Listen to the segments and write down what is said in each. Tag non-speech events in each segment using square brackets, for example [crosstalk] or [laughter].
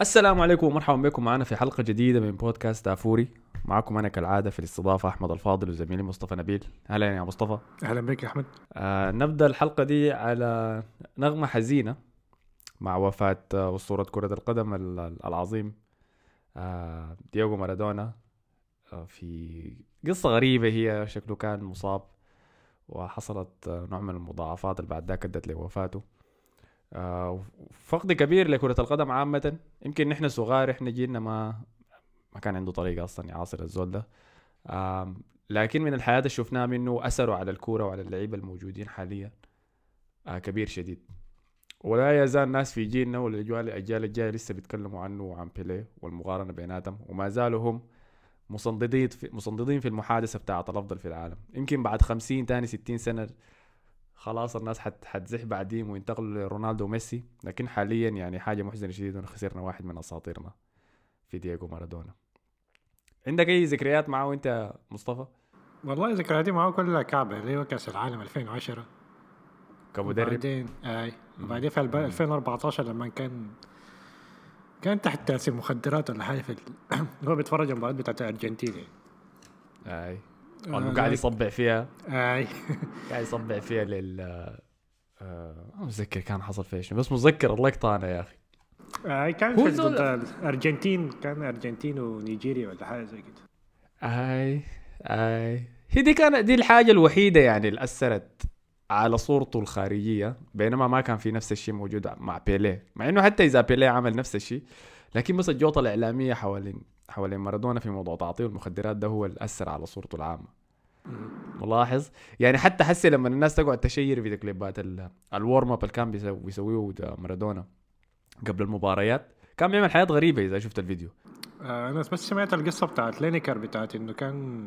السلام عليكم ومرحبا بكم. معنا في حلقة جديدة من بودكاست دافوري. معكم أنا كالعادة في الاستضافة أحمد الفاضل وزميلي مصطفى نبيل. أهلا يا مصطفى. أهلا بك يا أحمد. آه نبدأ الحلقة دي على نغمة حزينة مع وفاة آه، أسطورة كرة القدم ال- العظيم آه دييغو مارادونا. آه في قصة غريبة هي شكله كان مصاب وحصلت آه، نوع من المضاعفات اللي بعد ذاك أدت لوفاته. فقد كبير لكرة القدم عامة. يمكن نحن صغار إحنا جيلنا ما ما كان عنده طريقة أصلا يعاصر الزول ده. لكن من الحياة اللي شفناها منه أثره على الكورة وعلى اللعيبة الموجودين حاليا آه كبير شديد. ولا يزال الناس في جيلنا والأجيال الأجيال الجاية لسه بيتكلموا عنه وعن بيليه والمقارنة بيناتهم وما زالوا هم مصنددين في في المحادثة بتاعت الأفضل في العالم. يمكن بعد 50 تاني 60 سنة خلاص الناس حت حتزح بعدين وينتقلوا لرونالدو وميسي. لكن حاليا يعني حاجة محزنة شديدة إنه خسرنا واحد من أساطيرنا في دييغو مارادونا. عندك أي ذكريات معه يا مصطفى؟ والله ذكرياتي معه كلها كعبة اللي هو كأس العالم 2010 كمدرب. وبعدين أي. وبعدين في الب- 2014 لما كان كان تحت تأثير مخدرات ولا حاجة في ال... [clears throat] هو بيتفرج المباراة بتاعت الارجنتين أي. آه،. قاعد يصبع فيها. أي. قاعد يصبع فيها لل آه، ما متذكر كان حصل فيها شنو بس متذكر اللقطة أنا يا أخي. أي كان في ضد الارجنتين كان أرجنتين ونيجيريا ولا حاجة زي كده. أي أي. هي دي كانت دي الحاجة الوحيدة يعني اللي أثرت على صورته الخارجية بينما ما كان في نفس الشيء موجود مع بيليه. مع إنه حتى إذا بيليه عمل نفس الشيء لكن بس الجوطة الإعلامية حوالين حوالين مارادونا في موضوع تعاطيه المخدرات ده هو اللي أثر على صورته العامة. ملاحظ؟ يعني حتى حسي لما الناس تقعد تشير في كليبات ال- ال warm up اللي كان بيسو- بيسويه مارادونا قبل المباريات كان بيعمل حاجات غريبة إذا شفت الفيديو. آه، أنا بس سمعت القصة بتاعت لينيكر بتاعت إنه كان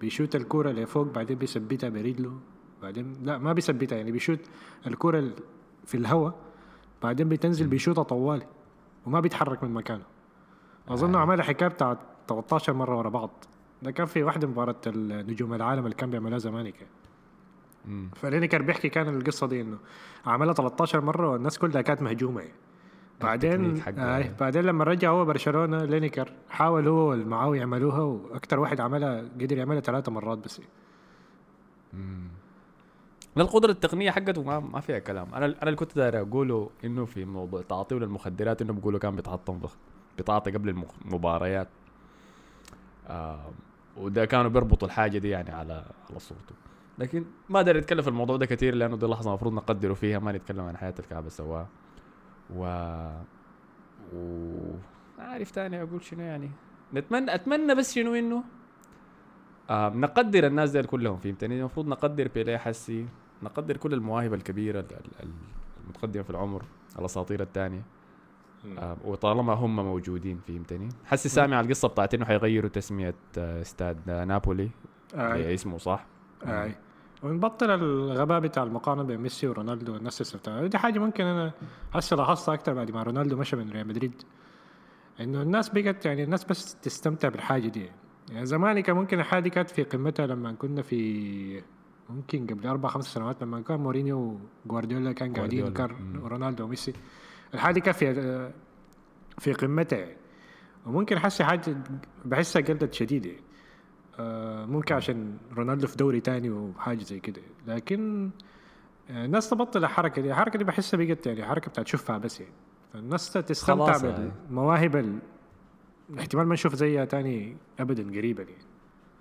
بيشوت الكوره لفوق بعدين بيثبتها برجله بعدين لا ما بيثبتها يعني بيشوت الكوره ال- في الهواء بعدين بتنزل بيشوطها طوالي وما بيتحرك من مكانه. أظن عملها حكايه بتاعت 13 مرة ورا بعض ده كان في واحدة مباراة النجوم العالم اللي كان بيعملها زمانك مم. فلينيكر بيحكي كان القصة دي إنه عملها 13 مرة والناس كلها كانت مهجومة يعني. بعدين. آه بعدين لما رجع هو برشلونة لينيكر حاول هو والمعاوي يعملوها وأكثر واحد عملها قدر يعملها ثلاثة مرات بس لا القدرة التقنية حقته ما, ما فيها كلام أنا أنا اللي كنت داير أقوله إنه في موضوع تعاطيه للمخدرات إنه بيقولوا كان بيتعاطى بيتعاطى قبل المباريات. آه وده كانوا بيربطوا الحاجة دي يعني على على صورته. لكن ما أقدر أتكلم في الموضوع ده كثير لأنه دي لحظة المفروض نقدره فيها ما نتكلم عن حياة الكعبة سواها. و و ما عارف تاني أقول شنو يعني. نتمنى أتمنى بس شنو إنه آه نقدر الناس دي كلهم فهمتني؟ المفروض نقدر بيليه حسي نقدر كل المواهب الكبيرة ال- ال- ال- المتقدمة في العمر الأساطير الثانية آه وطالما هم موجودين فهمتني؟ حسي سامع على القصة بتاعت إنه حيغيروا تسمية آه استاد آه نابولي. آه اسمه صح؟ آه. ونبطل الغباء بتاع المقارنة بين ميسي ورونالدو والناس اللي دي حاجة ممكن أنا هسه لاحظتها أكثر بعد ما رونالدو مشى من ريال مدريد. إنه الناس بقت يعني الناس بس تستمتع بالحاجة دي. يعني زمان كان ممكن الحاجة دي كانت في قمتها لما كنا في ممكن قبل أربع خمس سنوات لما كان مورينيو وجوارديولا كان قاعدين مم. رونالدو وميسي. الحاجة دي كانت في في قمتها يعني. وممكن حسي حاجة بحسها قلت شديدة يعني. آه، ممكن عشان رونالدو في دوري تاني وحاجة زي كده لكن آه، الناس تبطل الحركة دي الحركة دي بحسها بقت يعني حركة بتاعت شوفها بس يعني فالناس تستمتع يعني. بالمواهب ال- احتمال ما نشوف زيها تاني ابدا قريبا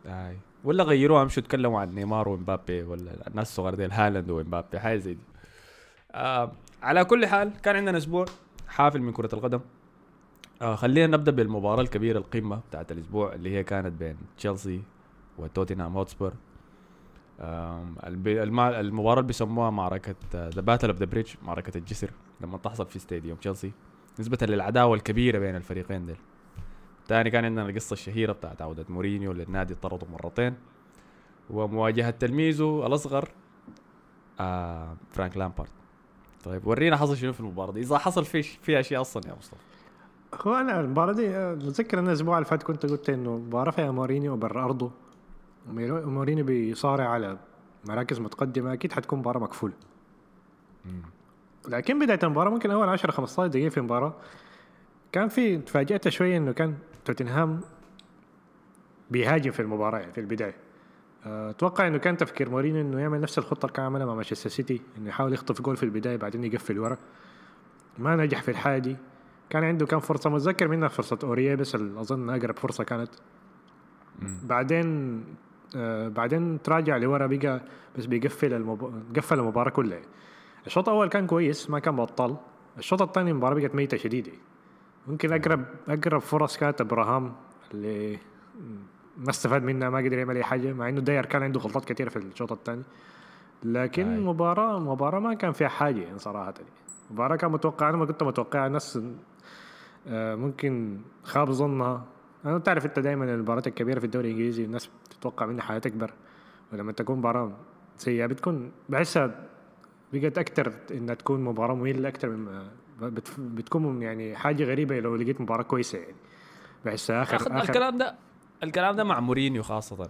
يعني آي. ولا غيروها مشوا تكلموا عن نيمار ومبابي ولا الناس الصغار دي هالاند ومبابي حاجة زي دي آه على كل حال كان عندنا أسبوع حافل من كرة القدم. آه خلينا نبدأ بالمباراة الكبيرة القمة بتاعت الأسبوع اللي هي كانت بين تشيلسي وتوتنهام الم- المباراة اللي بيسموها معركة the battle of the bridge معركة الجسر لما تحصل في استاديوم تشيلسي نسبة للعداوة الكبيرة بين الفريقين ديل. تاني كان عندنا القصة الشهيرة بتاعت عودة مورينيو للنادي طرده مرتين ومواجهة تلميذه الأصغر آه فرانك لامبارد. طيب ورينا حصل شنو في المباراة دي. إذا حصل في في أشياء أصلا يا مصطفى. هو أنا المباراة دي آه، متذكر أن الأسبوع اللي فات كنت قلت إنه مباراه فيها مورينيو برا أرضه. ومورينيو بيصارع على مراكز متقدمة أكيد حتكون مباراة مقفولة. لكن بداية المباراة ممكن أول 10 15 دقيقة في المباراه كان في تفاجأت شوية إنه كان توتنهام بيهاجم في المباراة يعني في البداية. آه، أتوقع إنه كان تفكير مورينيو إنه يعمل نفس الخطة اللي كان عملها مع مانشستر سيتي إنه يحاول يخطف جول في البداية بعدين يقفل ورا. ما نجح في الحاجة دي كان عنده كم فرصة؟ متذكر منها فرصة اوريه بس أظن أقرب فرصة كانت. بعدين آه بعدين تراجع لورا بقى بس بيقفل المب... قفل المباراة كلها. الشوط الأول كان كويس ما كان بطال الشوط الثاني المباراه بقت ميتة شديدة. ممكن أقرب أقرب فرص كانت إبراهام اللي ما استفاد منها ما قدر يعمل أي حاجة مع إنه داير كان عنده غلطات كثيره في الشوط الثاني لكن آه. مباراة مباراة ما كان فيها حاجة يعني صراحة يعني. مباراة كان متوقع أنا ما كنت متوقع ناس آه ممكن خاب ظنها أنا تعرف أنت دائما المباريات الكبيرة في الدوري الإنجليزي الناس تتوقع منها حاجات أكبر ولما تكون مباراة سيئة بتكون بحسها بقت أكثر إنها تكون مباراة مملة أكثر من بتكون يعني حاجة غريبة لو لقيت مباراة كويسة يعني بحسها آخر, آخر الكلام ده الكلام ده مع مورينيو خاصة.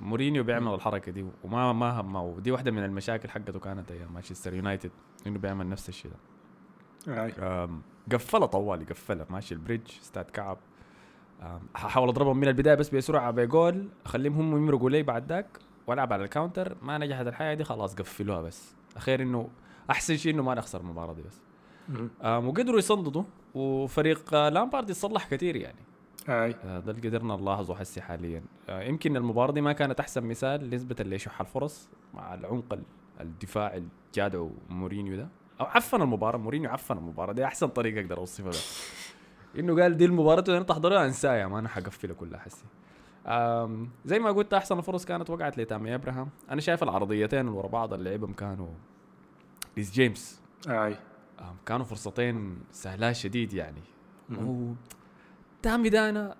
مورينيو بيعمل الحركة دي وما ما همه ودي واحدة من المشاكل حقته كانت أيام مانشستر يونايتد إنه بيعمل نفس الشيء ده. قفلها طوالي قفلها ماشي البريدج استاد كعب. حاول اضربهم من البداية بس بسرعة بجول اخليهم هم يمرقوا لي بعد ذاك والعب على ال counter. ما نجحت الحاجة دي خلاص قفلوها بس. أخير إنه أحسن شيء إنه ما نخسر المباراة دي بس. وقدروا يصندوا وفريق لامبارد يصلح كثير يعني. أي. آه، ده اللي قدرنا نلاحظه حسي حاليا. آه، يمكن المباراة دي ما كانت أحسن مثال نسبة لشح الفرص مع العمق الدفاعي الجاد مورينيو ده. أو عفن المباراة مورينيو عفن المباراة. دي أحسن طريقة أقدر أوصفها ده. إنه قال دي المباراة اللي تحضرها أنساها ما أنا حقفلها كلها حسي. زي ما قلت أحسن الفرص كانت وقعت لتامي إبراهام. أنا شايف العرضيتين اللي ورا بعض اللي لعبهم كانوا ريس جيمس. أي. كانوا فرصتين سهلات شديد يعني. تامي ده أنا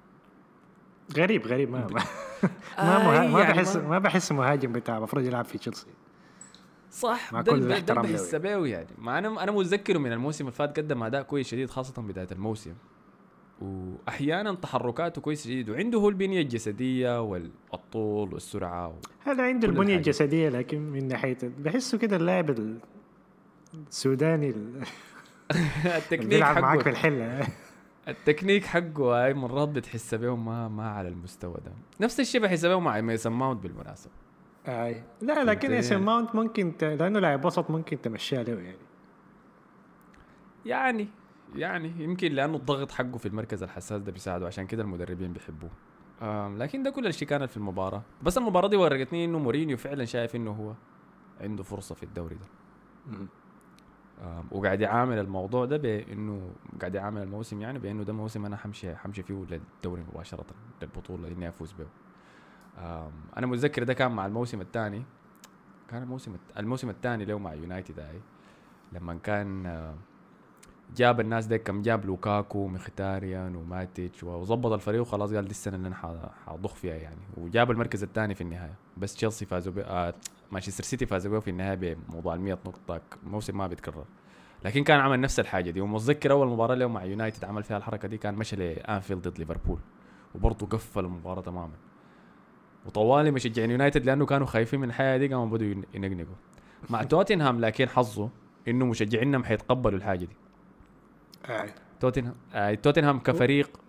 غريب غريب ما [laughs] ما, ما, ما, ما يعني بحس ما بحس مهاجم بتاع المفروض يلعب في تشيلسي. صح مع كل الاحترام بحس بيه يعني. مع أنا أنا متذكره من الموسم اللي فات قدم أداء كويس شديد خاصة بداية الموسم. وأحيانا تحركاته كويسه جدا وعنده هو البنية الجسدية والطول والسرعة و... هذا عنده البنية الجسدية لكن من ناحية بحسه كده اللاعب السوداني [laughs] التكنيك بيلعب معاك في الحلة. التكنيك حقه هاي مرات بتحس بهم ما ما على المستوى ده. نفس الشيء بحس بهم مع ميسن ماونت بالمناسبة. أي. لا لكن ميسن ماونت ممكن ت... لأنه لاعب وسط ممكن تمشيها له يعني. يعني يعني يمكن لأنه الضغط حقه في المركز الحساس ده بيساعده عشان كده المدربين بيحبوه. لكن ده كل الشيء كان في المباراة. بس المباراة دي ورتني إنه مورينيو فعلا شايف إنه هو عنده فرصة في الدوري ده. وقاعد يعامل الموضوع ده بإنه قاعد يعامل الموسم يعني بإنه ده موسم أنا حمشي حمشي فيه للدوري مباشرة للبطولة إني أفوز به أنا متذكر ده كان مع الموسم الثاني كان الموسم الموسم الثاني له مع يونايتد هاي لما كان جاب الناس دي كم جاب لوكاكو ومختاريان وماتيتش وظبط الفريق وخلاص قال دي السنة اللي أنا حضخ فيها يعني وجاب المركز الثاني في النهاية. بس تشيلسي فازوا مانشستر سيتي فازوا به في النهاية بموضوع ال 100 نقطة. موسم ما بيتكرر. لكن كان عمل نفس الحاجة دي. ومتذكر أول مباراة له مع يونايتد عمل فيها الحركة دي كان مشى لأنفيلد ضد ليفربول. وبرضه قفل المباراة تماما. وطوالي مشجعين يونايتد لأنه كانوا خايفين من الحياة دي قاموا بدوا ينقنقوا. مع [laughs] توتنهام لكن حظه إنه مشجعينهم حيتقبلوا الحاجة دي. آه. توتنهام آه توتنهام كفريق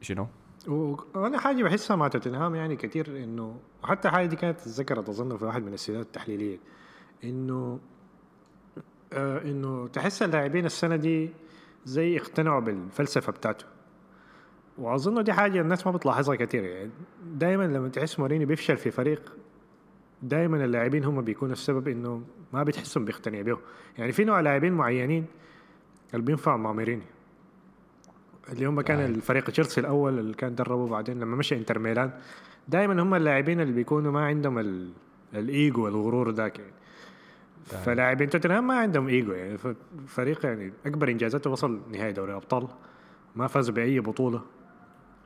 شنو؟ وأنا حاجة بحسها مع توتنهام يعني كثير إنه وحتى حاجة دي كانت ذكرت أظن في واحد من السيدات التحليلية إنه آه إنه تحس اللاعبين السنة دي زي اقتنعوا بالفلسفة بتاعته. وأظن دي حاجة الناس ما بتلاحظها كثير يعني. دائما لما تحس موريني بيفشل في فريق دائما اللاعبين هم بيكونوا السبب إنه ما بتحسهم بيقتنع به يعني في نوع لاعبين معينين اللي بينفع مع موريني اللي هم كان آه. الفريق تشيلسي الأول اللي كان دربه بعدين لما مشى إنتر ميلان دائما هم اللاعبين اللي بيكونوا ما عندهم الإيجو والغرور ذاك يعني آه. فلاعبين توتنهام ما عندهم إيجو يعني فريق يعني أكبر إنجازاته وصل نهائي دوري ابطال ما فاز بأي بطولة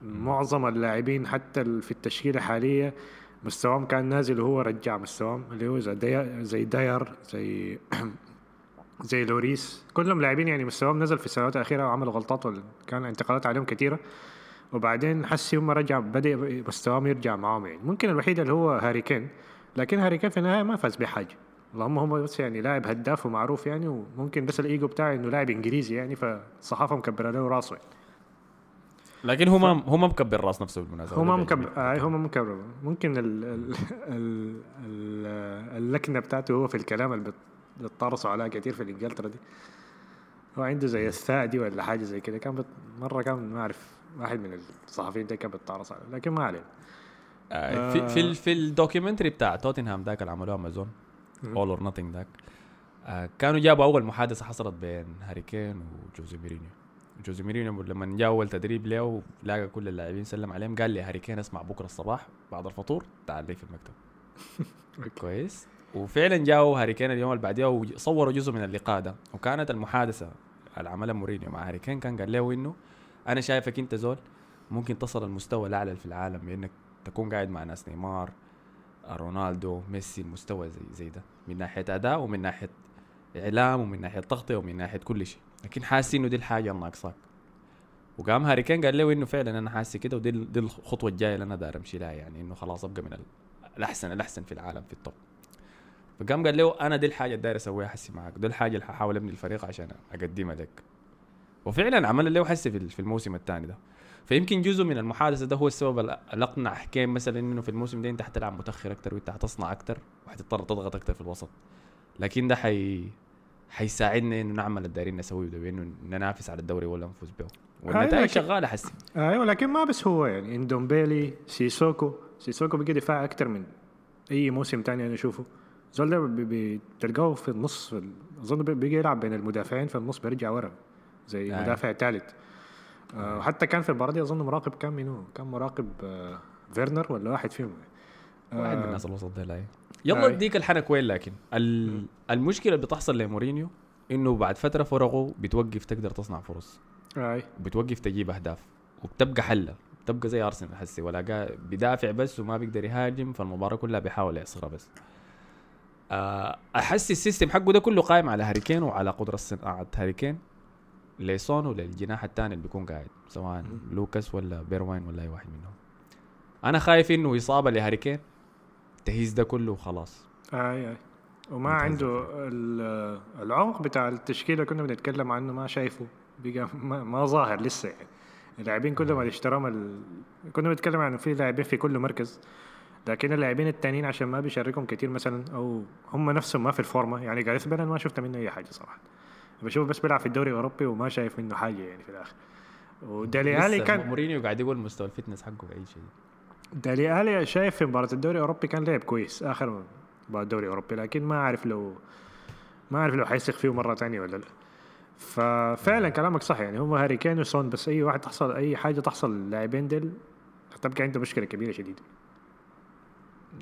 معظم اللاعبين حتى في التشكيلة الحاليه مستواهم كان نازل وهو رجع مستواهم اللي هو زي داير زي, داير زي [clears throat] زي لوريس. كلهم لاعبين يعني مستواهم نزل في السنوات الأخيرة وعملوا غلطات كان انتقالات عليهم كثيره وبعدين حسي هم رجع بدأ مستواهم يرجع معاهم يعني. ممكن الوحيد اللي هو هاري كين. لكن هاري كين في النهاية ما فاز بحاجة. اللهم هم بس يعني لاعب هداف ومعروف يعني وممكن بس الإيجو بتاعه إنه لاعب إنجليزي يعني فالصحافه مكبره له راسه يعني. لكن هو ما هو ما مكبر راس نفسه بالمناسبة. هو ما مكبر. آه هو ما مكبر. ممكن ال ال ال ال اللكنة بتاعته هو في الكلام اللي بتطرسوا عليها كتير في انجلترا دي. هو عنده زي الثاء دي ولا حاجة زي كده. كان بت... مرة كان ما أعرف واحد من الصحفيين ده كان بيتطرس عليه لكن ما عليه آه، في في ال- في ال documentary بتاع توتنهام ذاك اللي عملوه امازون. All or Nothing ذاك آه، كانوا جابوا أول محادثة حصلت بين هاري كين وجوزي مورينيو جوزي مورينيو لما جاء أول تدريب له لقى كل اللاعبين سلم عليهم قال لي هاري كين اسمع بكرة الصباح بعد الفطور تعال لي في المكتب. [laughs] كويس. وفعلا جاوا هاري كين اليوم اللي بعديه وصوروا جزء من اللقاء ده. وكانت المحادثة اللي عملها مورينيو مع هاري كين كان قال له إنه أنا شايفك أنت زول ممكن تصل المستوى الأعلى في العالم بأنك تكون قاعد مع ناس نيمار رونالدو ميسي المستوى زي زي ده. من ناحية أداء ومن ناحية إعلام ومن ناحية تغطيه ومن ناحية كل شيء. لكن حاسس إنه دي الحاجة الناقصاك. وقام هاري كين قال له إنه فعلا أنا حاسس كده ودي دي الخطوة الجاية اللي أنا داير أمشي لها يعني إنه خلاص أبقى من ال- الاحسن الأحسن في العالم في التوب. فقام قال له أنا دي الحاجة اللي داير أسويها حسي معك دي الحاجة اللي ححاول أبني الفريق عشان أقدمها لك. وفعلا عمل له حسي في ال- في الموسم الثاني ده. فيمكن جزء من المحادثة ده هو السبب اللي أقنع حكيم مثلا إنه في الموسم ده أنت حتلعب متأخر أكثر وأنت حتصنع أكثر وحتضطر تضغط أكثر في الوسط. لكن ده حي حيساعدنا إنه نعمل اللي دايرين نسويه ده بإنه ننافس على الدوري ولا نفوز به. والنتائج لكن- شغالة حسي. أيوه لكن ما بس هو يعني اندومبيلي سيسوكو سيسوكو بقى دفاع أكتر من أي موسم تاني أنا أشوفه. زول ده بتلقاه في النص أظن بي- بيجي يلعب بين المدافعين في النص بيرجع ورا زي أيوة. مدافع ثالث آه وحتى كان في المباراة دي أظن مراقب كان منو؟ كان مراقب آه فيرنر ولا واحد فيهم؟ واحد من آه الناس الوسط ده لا يلا. أديك الحنك وين لكن؟ ال... المشكلة اللي بتحصل لمورينيو إنه بعد فترة فرقه بتوقف تقدر تصنع فرص. أي. بتوقف تجيب أهداف وبتبقى حلة بتبقى زي أرسنال حسي ولا بيدافع بس وما بيقدر يهاجم فالمباراة كلها بيحاول يعصرها بس. آه، احس ال system حقه ده كله قائم على هاري كين وعلى قدرة صناعة هاري كين لسون وللجناح الثاني اللي بيكون قاعد سواء لوكاس ولا بيرغوين ولا أي واحد منهم. أنا خايف إنه إصابة لهاري كين تهز ده كله وخلاص. آي آي. وما عنده ال- العمق بتاع التشكيلة كنا بنتكلم عنه ما شايفه. بقى ما, ما ظاهر لسه يعني. اللاعبين كلهم اللي اشتراهم ال... كنا بنتكلم عن في لاعبين في كل مركز. لكن اللاعبين التانيين عشان ما بيشاركهم كتير مثلا أو هم نفسهم ما في الفورمة. يعني جاريث بيل ما شفت منه أي حاجة صراحة. بشوفه بس بيلعب في الدوري الأوروبي وما شايف منه حاجة يعني في الآخر. ودالي آلي كان مورينيو قاعد يقول مستوى ال fitness حقه بعيد شيء دالي آلي شايف في مباراة الدوري الأوروبي كان لعب كويس آخر مباراة الدوري الأوروبي لكن ما أعرف لو ما أعرف لو حيثق فيه مرة تانية ولا لا. ففعلا كلامك صح يعني هم هاري كين وسون بس أي واحد تحصل أي حاجة تحصل للاعبين ديل هتبقى عنده مشكلة كبيرة شديدة.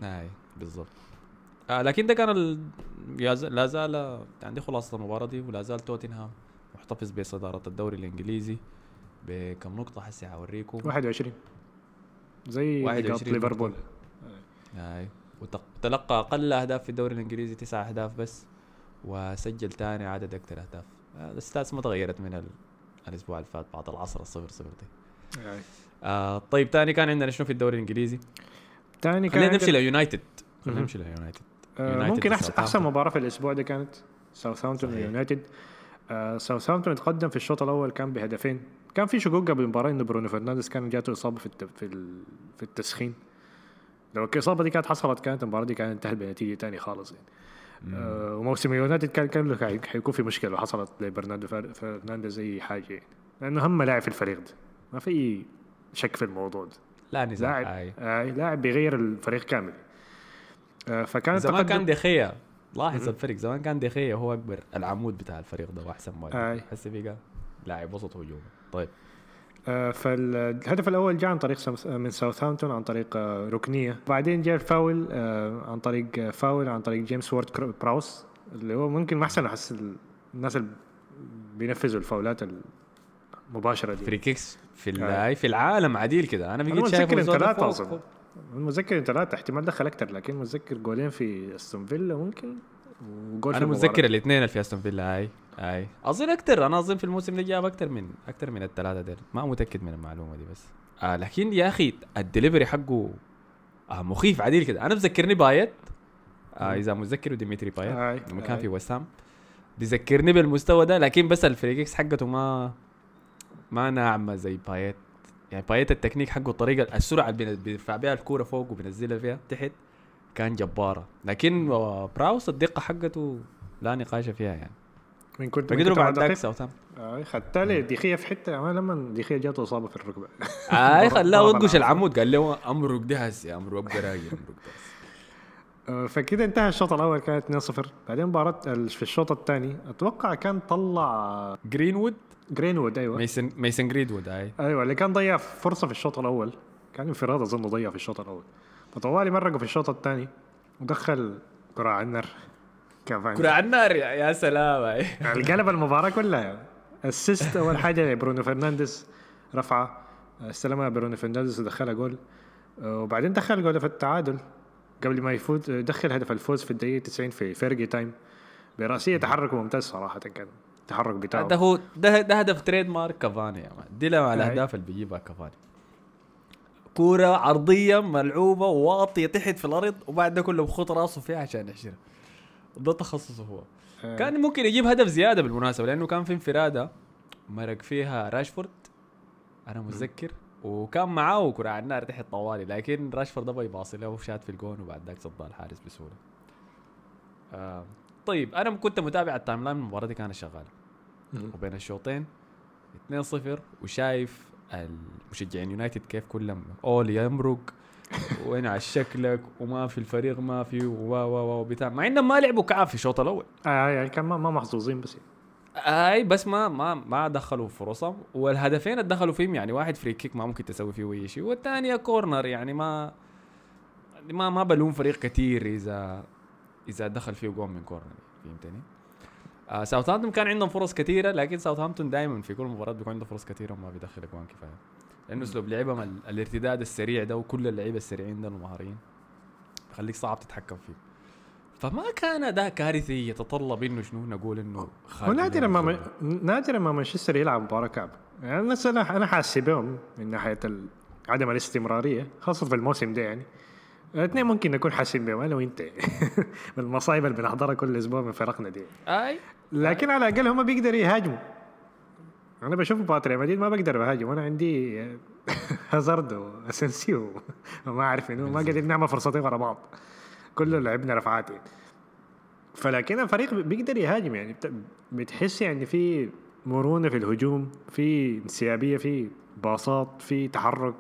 أي بالضبط. آه لكن ده كان ال... لا زال عندي خلاصة المباراة دي ولا زال توتنهام محتفظ بصدارة الدوري الإنجليزي بكم نقطة هسه حوريكم 21 زي 21 نقاط ليفربول. أي. وتلقى أقل أهداف في الدوري الإنجليزي تسع أهداف بس وسجل ثاني عدد أكثر أهداف. آه ال stats ما تغيرت من ال... الأسبوع اللي فات بعد العصر الصفر صفر دي. آه طيب ثاني كان عندنا شنو في الدوري الإنجليزي؟ تاني كان خلينا نمشي ليونايتد خلينا. نمشي ليونايتد آه، ممكن احسن. أحسن مباراة في الأسبوع ده كانت ساوثهامبتون. ويونايتد آه، ساوثهامبتون تقدم في الشوط الأول كان بهدفين كان في شكوك قبل المباراة إنه برونو فرنانديز كان جاته إصابة في الت... في. في التسخين لو الاصابه دي كانت حصلت كانت المباراة دي كانت انتهت بنتيجة تاني خالص يعني آه وموسم يونايتد كان كان حيكون في مشكلة لو حصلت لبرناردو فر- فرنانديز أي حاجة يعني لأنه اهم لاعب في الفريق ده ما في شك في الموضوع ده لا نزاع. لاعب. آه لاعب بيغير الفريق كامل. آه فكان زمان كان دخيا لاحظ الفرق زمان كان دخيا هو اكبر العمود بتاع الفريق ده وأحسن. مهاجم هسه بقى لاعب وسط هجوم طيب. آه، فالهدف الأول جاء عن طريق من ساوثهامبتون عن طريق آه، ركنية. بعدين جاء الفاول آه، عن طريق آه، فاول عن طريق جيمس وارد براوس اللي هو ممكن ما أحسن أحس ال- الناس اللي بينفذوا الفاولات المباشره دي. free kicks في آي. اللاي في العالم عديل كده. أنا بقيت شايف متذكر ثلاثة اظن متذكر ثلاثة احتمال دخل أكثر لكن متذكر جولين في أستون فيلا ممكن وجول أنا. متذكر الاثنين اللي في أستون فيلا هاي هاي أظن أكثر أنا أظن في الموسم ده جاب أكثر من أكثر من الثلاثة ديل. ما متأكد من المعلومة دي بس. آه لكن يا أخي الدليفري حقه آه مخيف عديل كده. أنا بذكرني بايت. آه إذا متذكر ديمتري بايت لما كان. في وست هام بيذكرني بالمستوى ده لكن بس ال free kicks حقته ما ما ناعمه زي بايت. يعني بايت التكنيك حقه الطريقة السرعة اللي بيرفع بها الكورة فوق وبينزلها فيها تحت كان جبارة. لكن آه، براوس الدقة حقته لا نقاش فيها يعني. من كنت كنت بعد ذاك دقيق. ساوثهامبتون. آه خدت لي دي خيا في حتة ما لما دي خيا جاته إصابة في الركبة. [laughs] اي خلاه وقش. العمود قال له امرق ده هسي امرق أبقى راجل امرق ده هسي. آه، فكده انتهى الشوط الأول كانت 2-0 بعدين مباراة في الشوط الثاني أتوقع كان طلع جرينوود جرينوود أيوه. ميسن ميسن جرينوود أي. أيوه اللي كان ضيع فرصة في الشوط الأول. كان انفراد أظن ضيع في الشوط الأول. فطوالي مرقوا في الشوط الثاني ودخل كراع النار. كافاني كراع النار يا سلام [laughs] قلب المباراة كلها. assist أول حاجة برونو فرنانديز رفعة. استلمها برونو فرنانديز ودخلها جول. وبعدين دخل جول في التعادل. قبل ما يفوت دخل هدف الفوز في الدقيقة 90 في Fergie time. برأسية تحرك ممتاز صراحة كان التحرك بتاعه. ده هو ده ده هدف trademark كافاني يا man. دي على. الاهداف اللي بيجيبها كافاني. كورة عرضية ملعوبة واطية تحت في الأرض وبعد ده كله بخط راسه فيها عشان يحشرها ده تخصصه هو. آه. كان ممكن يجيب هدف زيادة بالمناسبة لأنه كان في انفرادة مرق فيها راشفورد. أنا متذكر. وكان معاه كراع النار تحت طوالي لكن راشفورد بدل يباصي له وشات في الجون وبعد ذاك صدها الحارس بسهولة آه. طيب أنا كنت متابع ال timeline المباراة دي كانت شغالة مم. وبين الشوطين 2-0 وشايف المشجعين يونايتد كيف كلهم أولي يمرق [laughs] وين على شكلك وما في الفريق ما في و و و بتاع مع إنهم ما لعبوا كعب في الشوط الأول آه يعني كان ما, ما محظوظين بس أي بس ما ما ما دخلوا فرصهم والهدفين اللي دخلوا فيهم يعني واحد free kick ما ممكن تسوي فيه أي شيء والثانيه corner يعني ما ما ما بلوم فريق كثير إذا إذا دخل فيه جول من corner فهمتني؟ آه ساوثهامبتون كان عندهم فرص كثيره لكن ساوثهامبتون دائما في كل مباراة بيكون عنده فرص كثيره وما بيدخل اجوان كفاية. لأنه أسلوب لعبهم ال- الارتداد السريع ده وكل اللعيبة السريعين ده المهاريين بخليك صعب تتحكم فيه. فما كان ده كارثي يتطلب إنه شنو نقول إنه هو خارج نادرا ما. نادرا ما مانشستر يلعب مباراة كعب. يعني الناس أنا أنا حاسس بهم من ناحية ال... عدم الاستمرارية خاصة في الموسم ده يعني. الاثنين ممكن نكون حاسين بهم أنا وإنت. [laughs] بالمصايب اللي بنحضرها كل أسبوع من فرقنا دي. أي. لكن على الأقل هم بيقدروا يهاجموا. أنا بشوف مباراة ريال مدريد ما بقدر اهاجم أنا عندي [laughs] هازارد واسنسيو وما [laughs] أعرف إنه ما قادرين نعمل فرصتين ورا بعض. كله لعبنا رفعات يعني. فلكن الفريق بيقدر يهاجم يعني بت- بتحس يعني في مرونة في الهجوم في انسيابية في باصات في تحرك.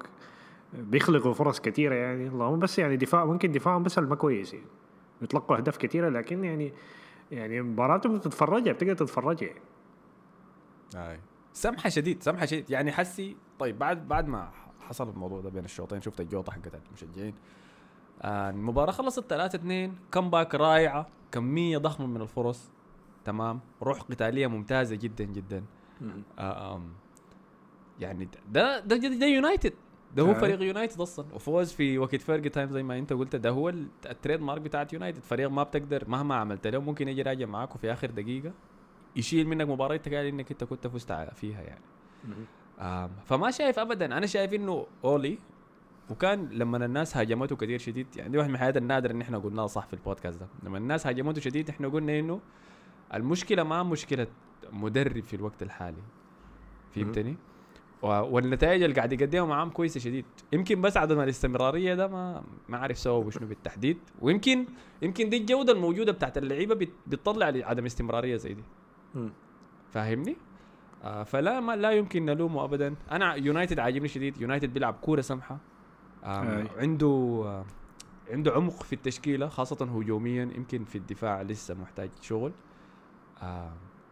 بيخلقوا فرص كثيرة يعني. اللهم بس يعني دفاع ممكن دفاعهم بس ما كويس يعني. بيطلقوا أهداف كثيرة لكن يعني يعني مباراتهم تتفرجها بتقدر تتفرجها يعني. أي. سمحة شديد سمحة شديد. يعني حسي طيب بعد بعد ما حصل الموضوع ده بين الشوطين شفت الجوطة حقت المشجعين. آه المباراة خلصت 3 2 كمباك رائعة. كمية ضخمة من الفرص. تمام. روح قتالية ممتازة جدا جدا. آه يعني ده ده ده, ده يونايتد. ده هو آه. فريق يونايتد أصلا. وفوز في وقت Fergie time زي ما أنت قلت. ده هو ال- ال trademark بتاعت يونايتد. فريق ما بتقدر مهما عملت له ممكن يجي راجع معاك وفي آخر دقيقة يشيل منك مباراة انت قال إنك أنت كنت فزت فيها يعني. فما شايف ابدا. أنا شايف إنه أولي وكان لما الناس هاجمته كثير شديد يعني دي واحد من الحاجات النادرة إن إحنا قلناها صح في البودكاست ده لما الناس هاجمته شديد إحنا قلنا إنه المشكلة ما مشكلة مدرب في الوقت الحالي فهمتني؟ والنتائج اللي قاعد يقدمها معاهم كويسة شديد يمكن بس عدم الاستمرارية ده ما ما أعرف سببه شنو بالتحديد ويمكن يمكن دي الجودة الموجودة بتاعت اللعيبة بت- بتطلع عدم استمرارية زي دي. فاهمني؟ آه فلا ما لا يمكن نلومه ابدا أنا يونايتد عاجبني شديد يونايتد بيلعب كورة سمحة. عنده عنده عمق في التشكيلة خاصة هجوميا يمكن في الدفاع لسه محتاج شغل.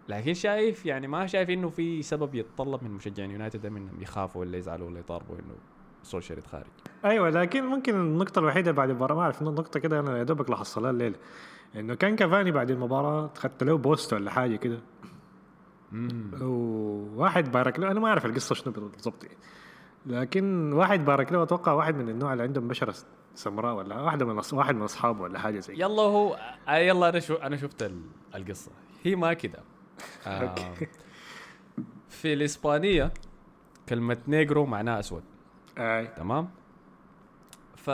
لكن شايف يعني ما شايف إنه في سبب يتطلب من مشجعين يونايتد إنهم يخافوا ولا يزعلوا ولا يطالبوا إنه سولشر يتخارج. أيوه لكن ممكن النقطة الوحيدة بعد المباراة ما أعرف نقطة كده أنا يا دوبك لاحظتها الليلة. إنه كان كافاني بعد المباراة خدت له بوست ولا حاجة كده. وواحد بارك له أنا ما أعرف القصة شنو بالضبط يعني. لكن واحد بارك له أتوقع واحد من النوع اللي عندهم بشرة سمراء ولا واحدة من أص- واحد من أصحابه ولا حاجة زي. يلا هو آه يلا أنا شو أنا شفت ال- القصة. هي ما كده. آه. في الإسبانية كلمة negro معناها أسود. أي. تمام؟ ف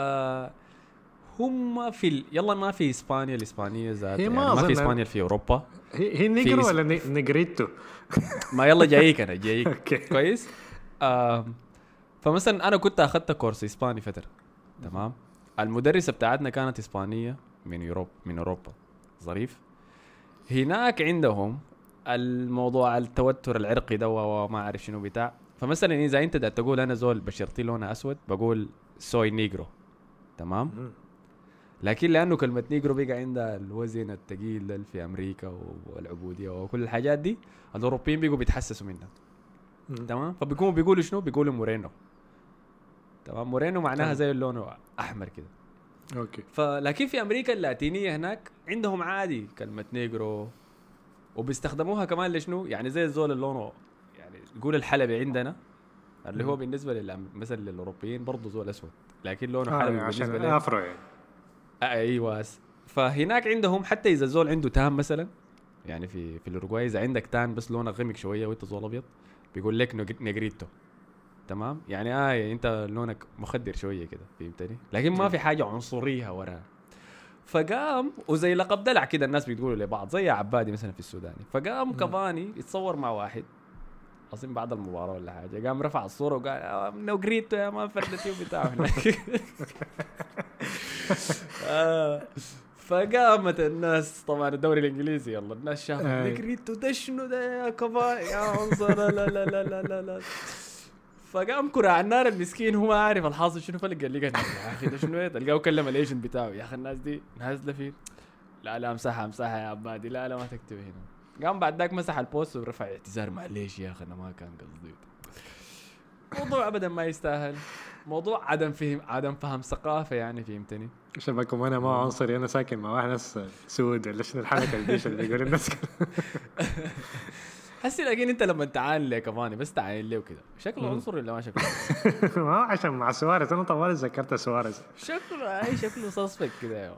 هم في ال... يلا ما في إسبانيا الإسبانية ذات يعني ما ما في إسبانيا في أوروبا. هي هي negro ولا ne- negrito؟ ما يلا جايك أنا جايك. [laughs] كويس؟ آم، فمثلا أنا كنت أخذت كورس إسباني فترة تمام؟ المدرسة بتاعتنا كانت إسبانية من Europe من أوروبا ظريف. هناك عندهم الموضوع التوتر العرقي ده وما أعرف شنو بتاع. فمثلا إذا أنت دا تقول أنا زول بشرتي لونها أسود بقول soy negro تمام. لكن لأنه كلمة negro بقى عندها الوزن الثقيل ده في أمريكا والعبودية وكل الحاجات دي الأوروبيين بيقوا بيتحسسوا منها. تمام؟ فبيكونوا بيقولوا شنو؟ بيقولوا moreno تمام؟ moreno معناها. زي اللون أحمر كده. okay. فلكن في أمريكا اللاتينية هناك عندهم عادي كلمة negro وبيستخدموها كمان لشنو؟ يعني زي الزول اللي لونه يعني نقول الحلبي عندنا اللي هو. بالنسبة للأم... مثلا للأوروبيين برضه زول أسود لكن لونه آه حلبي عشان بالنسبة afro يعني. آه أيوه. فهناك عندهم حتى إذا الزول عنده tan مثلا يعني في في الأوروغواي إذا عندك tan بس لونك غمق شوية وإنت زول أبيض بيقول لك ne- negrito تمام؟ يعني آه أنت لونك مخدر شوية كده فهمتني؟ لكن ما في حاجة عنصرية وراها فقام وزي لقب دلع كده الناس بتقولوا لبعض زي عبادي مثلا في السوداني فقام كافاني يتصور مع واحد اظن بعد المباراة ولا حاجة قام رفع الصورة وقال آه، negrito يا man فردتي وبتاع آه، فقامت الناس طبعا الدوري الإنجليزي يلا الناس شافوا آي. negrito ده شنو ده يا كافاني يا عنصري لا لا لا لا لا, لا. فقام كراع النار المسكين هو ما عارف الحاصل شنو فلقى لقى يا أخي ده شنو؟ تلقاه كلم ال agent بتاعه يا أخي الناس دي نازلة في. لا لا امسحها امسحها يا عبادي لا لا ما تكتب هنا. قام بعد ذاك مسح ال post ورفع اعتذار معليش يا أخي أنا ما كان قصدي. موضوع ابدا ما يستاهل. موضوع عدم فهم عدم فهم ثقافة يعني فهمتني؟ شبكم أنا ما عنصري أنا ساكن مع واحد ناس سود ولا شنو الحركة اللي بيقول الناس [laughs] حسي لكن انت لما تعاين لي كمان بس تعاين لي وكده شكله. عنصري ولا ما شكله؟ [laughs] ما هو عشان مع سواريز أنا طوال ذكرت سواريز. شكله أي شكله سسبك كده يا.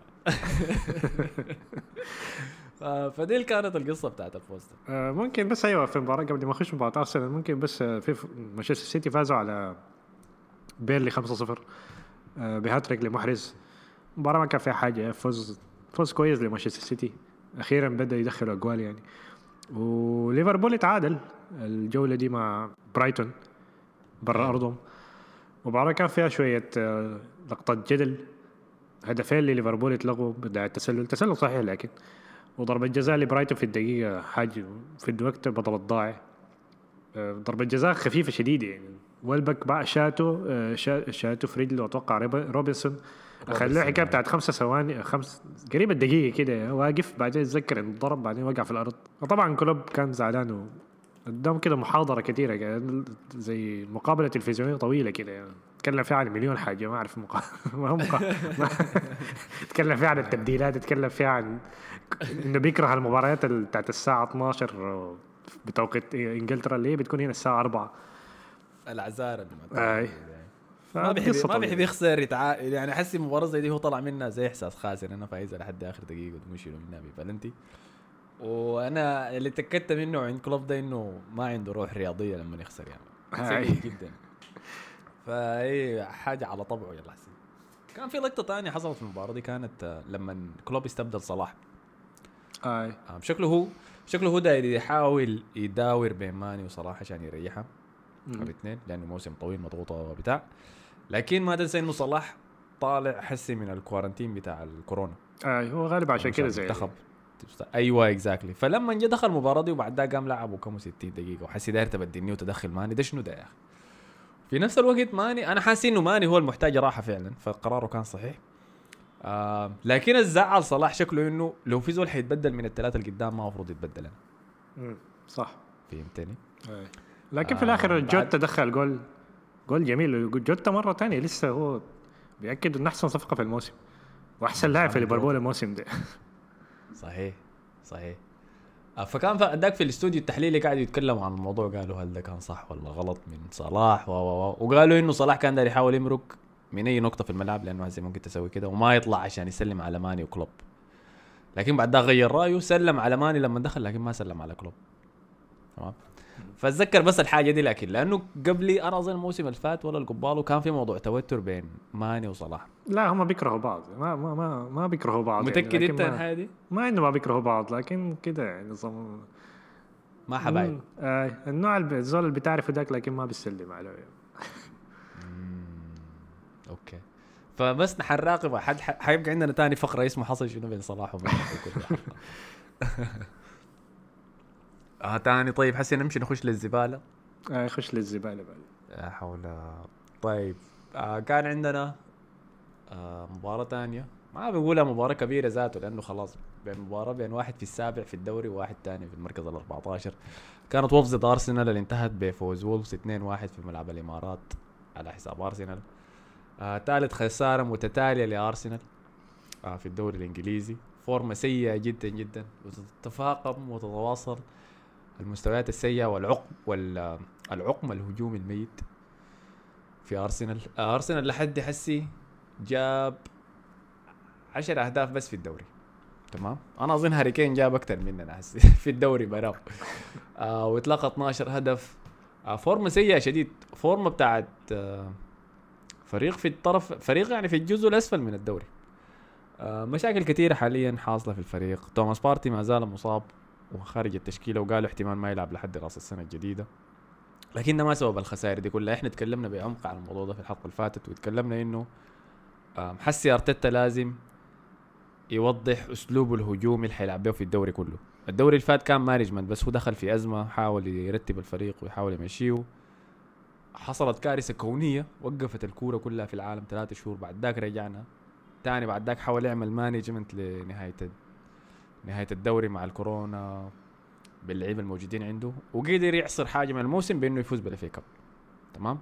ف- [laughs] فدي كانت القصة بتاعت البوست آه، ممكن بس أيوه في المباراه قبل ما أخش مباراة أرسنال ممكن بس آه، في مانشستر سيتي فازوا على بيرنلي 5-0 آه، بهاتريك لمحرز. المباراه ما كان فيها حاجة فوز فوز كويس لمانشستر سيتي. أخيرا بدأ يدخلوا أجوال يعني. وليفربول اتعادل الجولة دي مع برايتون برا أرضهم. مباراة كان فيها شوية آه، لقطة جدل هدفين لليفربول اتلغوا بداعي التسلل. تسلل صحيح لكن وضربة جزاء لبرايتون في الدقيقة حاجة في الوقت بدل الضائع. آه، ضربة جزاء خفيفة شديدة يعني. والبك بقى شاتو آه، شا- شاتو في رجله أتوقع روبنسون خلوه حكاية آه. بتاعت خمسة ثواني خمس قريب الدقيقة كده واقف بعدين اتذكر إنه ضرب بعدين وقع في الأرض وطبعا كلوب كان زعلان و قدام كده محاضرة كثيرة كده زي مقابلة تلفزيونية طويلة كده يعني تكلم فيها عن مليون حاجة ما أعرف مقا... [laughs] ما هو مقا... ما... [laughs] تكلم فيها عن التبديلات تكلم فيها عن إنه بيكره المباريات ال- بتاعت الساعة 12 بتوقيت إنجلترا اللي هي بتكون هنا الساعة 4 العزارة اللي آي. ما بيحب ما. بيحب يخسر يتع... يعني أحس مباراة زي دي هو طلع منها زي إحساس خاسر أنا فايزه لحد آخر دقيقة ومشيوا منها ببلنتي وأنا اللي تاكدت منه عند كلوب ده إنه ما عنده روح رياضية لما يخسر يعني. سيء جدا. فهي حاجة على طبعه يلا حسين. كان في لقطة ثانية حصلت في المباراة دي كانت آه، لما كلوب استبدل صلاح. آي آه، شكله هو شكله هو داير يحاول يداور بين ماني وصلاح عشان يريح الاثنين لأنه موسم طويل مضغوطة وبتاع. لكن ما تنسى إنه صلاح طالع حسي من ال quarantine بتاع الكورونا. آي هو غالبا عشان كده زي المنتخب أيوه exactly فلما جا دخل المباراه دي وبعد ده قام لعبوا كم 60 دقيقة. وحسي داير تبدلني وتدخل ماني. ده شنو ده يا أخي؟ في نفس الوقت ماني أنا حاسس إنه ماني هو المحتاج راحة فعلا. فقراره كان صحيح. آه لكن الزعل صلاح شكله إنه لو في زول حيتبدل من الثلاثه اللي قدام ما المفروض يتبدل أنا. صح. فهمتني؟ أي. لكن في آه، الآخر بعد- جوتا دخل goal. goal جميل جوتا مرة تانية لسه هو بيأكد إنه أحسن صفقة في الموسم وأحسن لاعب في ليفربول الموسم ده. صحيح صحيح. آه، فكان ذاك في الاستوديو التحليلي قاعد يتكلموا عن الموضوع قالوا هل ده كان صح ولا غلط من صلاح؟ و و وقالوا إنه صلاح كان داير يحاول يمرق من أي نقطة في الملعب لأنه هسه ممكن تسوي كده وما يطلع عشان يسلم على ماني وكلوب. لكن بعد ده غير رأيه سلم على ماني لما دخل لكن ما سلم على كلوب. تمام؟ فاتذكر بس الحاجة دي لكن لأنه قبلي أنا أظن الموسم اللي فات ولا القبال وكان في موضوع توتر بين ماني وصلاح لا هم بيكرهوا بعض ما ما ما, ما بيكرهوا بعض يعني، متأكد لكن أنت ما- الحاجة دي؟ ما إنه ما بيكرهوا بعض لكن كده يعني نظام ما حبايب. آه النوع الزول اللي بتعرفه ذاك لكن ما بيسلم عليه أوكي فبس حد حيبقى عندنا تاني فقرة اسمه حصل شنو بين صلاح وماني. [laughs] آه تاني طيب حسي نمشي نخش للزبالة. آه خش للزبالة بعد. لا حول. طيب آه كان عندنا آه مباراة تانية. ما بنقولها مباراة كبيرة ذاته لأنه خلاص بين مباراة بين واحد في السابع في الدوري وواحد تاني في المركز ال 14 كانت وولفز ضد أرسنال اللي انتهت بفوز وولفز 2-1 في ملعب الإمارات على حساب أرسنال. آه ثالث خسارة متتالية لأرسنال آه في الدوري الإنجليزي. فورمة سيئة جدا جدا وتتفاقم وتتواصل المستويات السيئة والعقم والعقم الهجومي الميت في أرسنال. آه، أرسنال لحد حسي جاب 10 أهداف بس في الدوري. تمام؟ أنا أظن هاري كين جاب أكثر مننا هسي [laughs] في الدوري براو آه واتلقى 12 هدف. آه فورمة سيئة شديد. فورمة بتاعت آه فريق في الطرف فريق يعني في الجزء الأسفل من الدوري. آه مشاكل كثيره حاليا حاصلة في الفريق. توماس بارتي ما زال مصاب. وخارج التشكيلة وقالوا احتمال ما يلعب لحد رأس السنة الجديدة. لكن ده ما سبب الخسائر دي كلها. إحنا تكلمنا بعمق عن الموضوع ده في الحلقة اللي فاتت وتكلمنا إنه حسي أرتيتا لازم يوضح اسلوبه الهجومي اللي حيلعب به في الدوري كله. الدوري اللي فات كان management بس هو دخل في أزمة حاول يرتب الفريق ويحاول يمشيه. حصلت كارثة كونية وقفت الكورة كلها في العالم ثلاثة شهور. بعد ذاك رجعنا تاني بعد ذاك حاول يعمل management لنهاية نهاية الدوري مع الكورونا باللعيبة الموجودين عنده وقدر يعصر حاجة من الموسم بإنه يفوز بال FA Cup تمام؟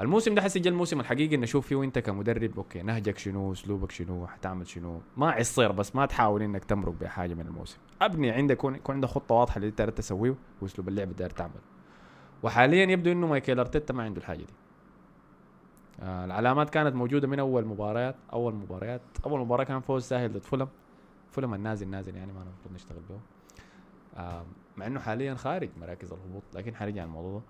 الموسم ده حسي الموسم الحقيقي إنه نشوف فيه انت كمدرب أوكي نهجك شنو أسلوبك شنو حتعمل شنو؟ ما عصير بس ما تحاول إنك تمرق بحاجة من الموسم. أبني عندك يكون عندك خطة واضحة اللي انت تسويه وأسلوب اللعب اللي تعمل. وحاليا يبدو إنه مايكل أرتيتا ما عنده الحاجة دي. آه العلامات كانت موجودة من أول مباريات أول مباريات أول مباراة كان فوز سهل ضد فولهام فولهام النازل نازل يعني ما المفروض نشتغل به. آه مع إنه حاليا خارج مراكز الهبوط لكن حنرجع الموضوع ده.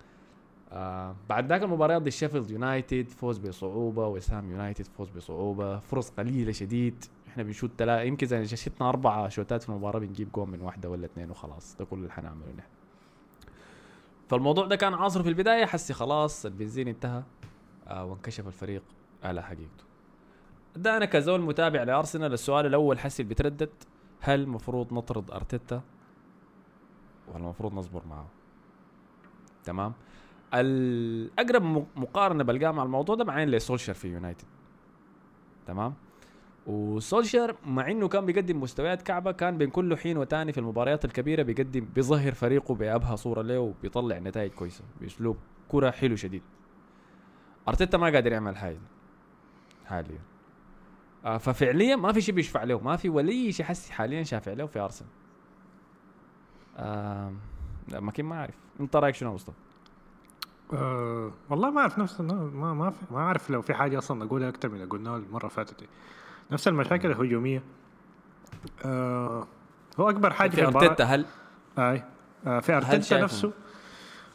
آه بعد ذاك المباريات ضد شيفيلد يونايتد فوز بصعوبة وست هام يونايتد فوز بصعوبة فرص قليلة شديد. إحنا بنشوت تلا يمكن زي شتنا أربع شوتات في المباراة بنجيب جول من واحدة ولا اثنين وخلاص. ده كل اللي حنعمله نحن. فالموضوع ده كان عاصر في البداية حسي خلاص البنزين انتهى آه وانكشف الفريق على حقيقته. ده أنا كزول متابع لأرسنال السؤال الأول حسي بيتردد هل مفروض نطرد أرتيتا؟ ولا المفروض نصبر معه؟ تمام؟ الأقرب مقارنة بلقاها مع الموضوع ده معين لسولشر في يونايتد. تمام؟ وسولشر مع إنه كان بيقدم مستويات كعبة كان بين كل حين وتاني في المباريات الكبيرة بيقدم بيظهر فريقه بأبهى صورة له وبيطلع نتائج كويسة بأسلوب كرة حلو شديد. أرتيتا ما قادر يعمل حاجة حاليا. ففعليا ما في شيء بيشفع له ما في ولا شيء حسي حاليا شافع له في أرسنال. آه ما ما أعرف. أنت رأيك شنو مصطفى؟ أه والله ما أعرف نفس ما ما ما أعرف لو في حاجة أصلا أقولها أكثر من اللي قلناها المرة اللي فاتت نفس المشاكل الهجومية. أه هو أكبر حاجة في أرتيتا هل؟ أي آه في أرتيتا نفسه.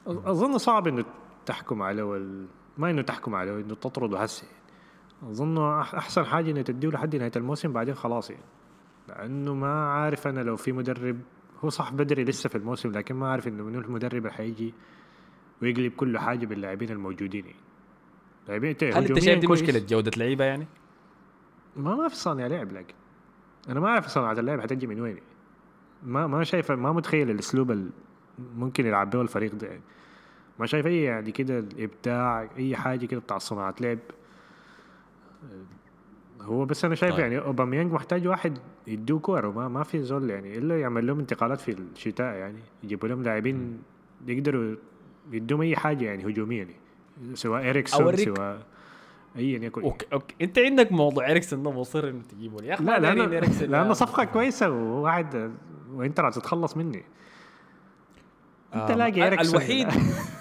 أظن صعب إنه تحكم عليه وال... ما إنه تحكم عليه إنه تطرده هسه. أظن أحسن حاجة إنه تديه لحد نهاية الموسم بعدين خلاص يعني. لأنه ما عارف أنا لو في مدرب هو صح بدري لسه في الموسم لكن ما عارف إنه منو المدرب اللي حيجي ويقلب كل حاجة باللاعبين الموجودين يعني. لاعبين هل أنت شايف دي مشكلة جودة لعيبة يعني؟ ما ما في صانع لعب لكن أنا ما أعرف صناعة اللعب حتجي من وين ما ما شايف ما متخيل الأسلوب اللي ممكن يلعب به الفريق ده يعني. ما شايف أي يعني كده الابداع أي حاجة كده بتاع صناعة لعب. هو بس أنا شايف طيب. يعني أوباميانج محتاج واحد يدوه كور وما ما في زول يعني إلا يعمل لهم انتقالات في الشتاء يعني يجيبوا لهم لاعبين يقدروا يدوم أي حاجة يعني هجوميه يعني سواء إريكسون سواء ايا يكن أوكي. أوكي. أنت عندك موضوع إريكسون ده مصر إنه تجيبه يا أخي لا لأنه لأنه صفقة كويسة وواحد وانت راح تتخلص مني. أنت لاقي إريكسون. الوحيد [laughs]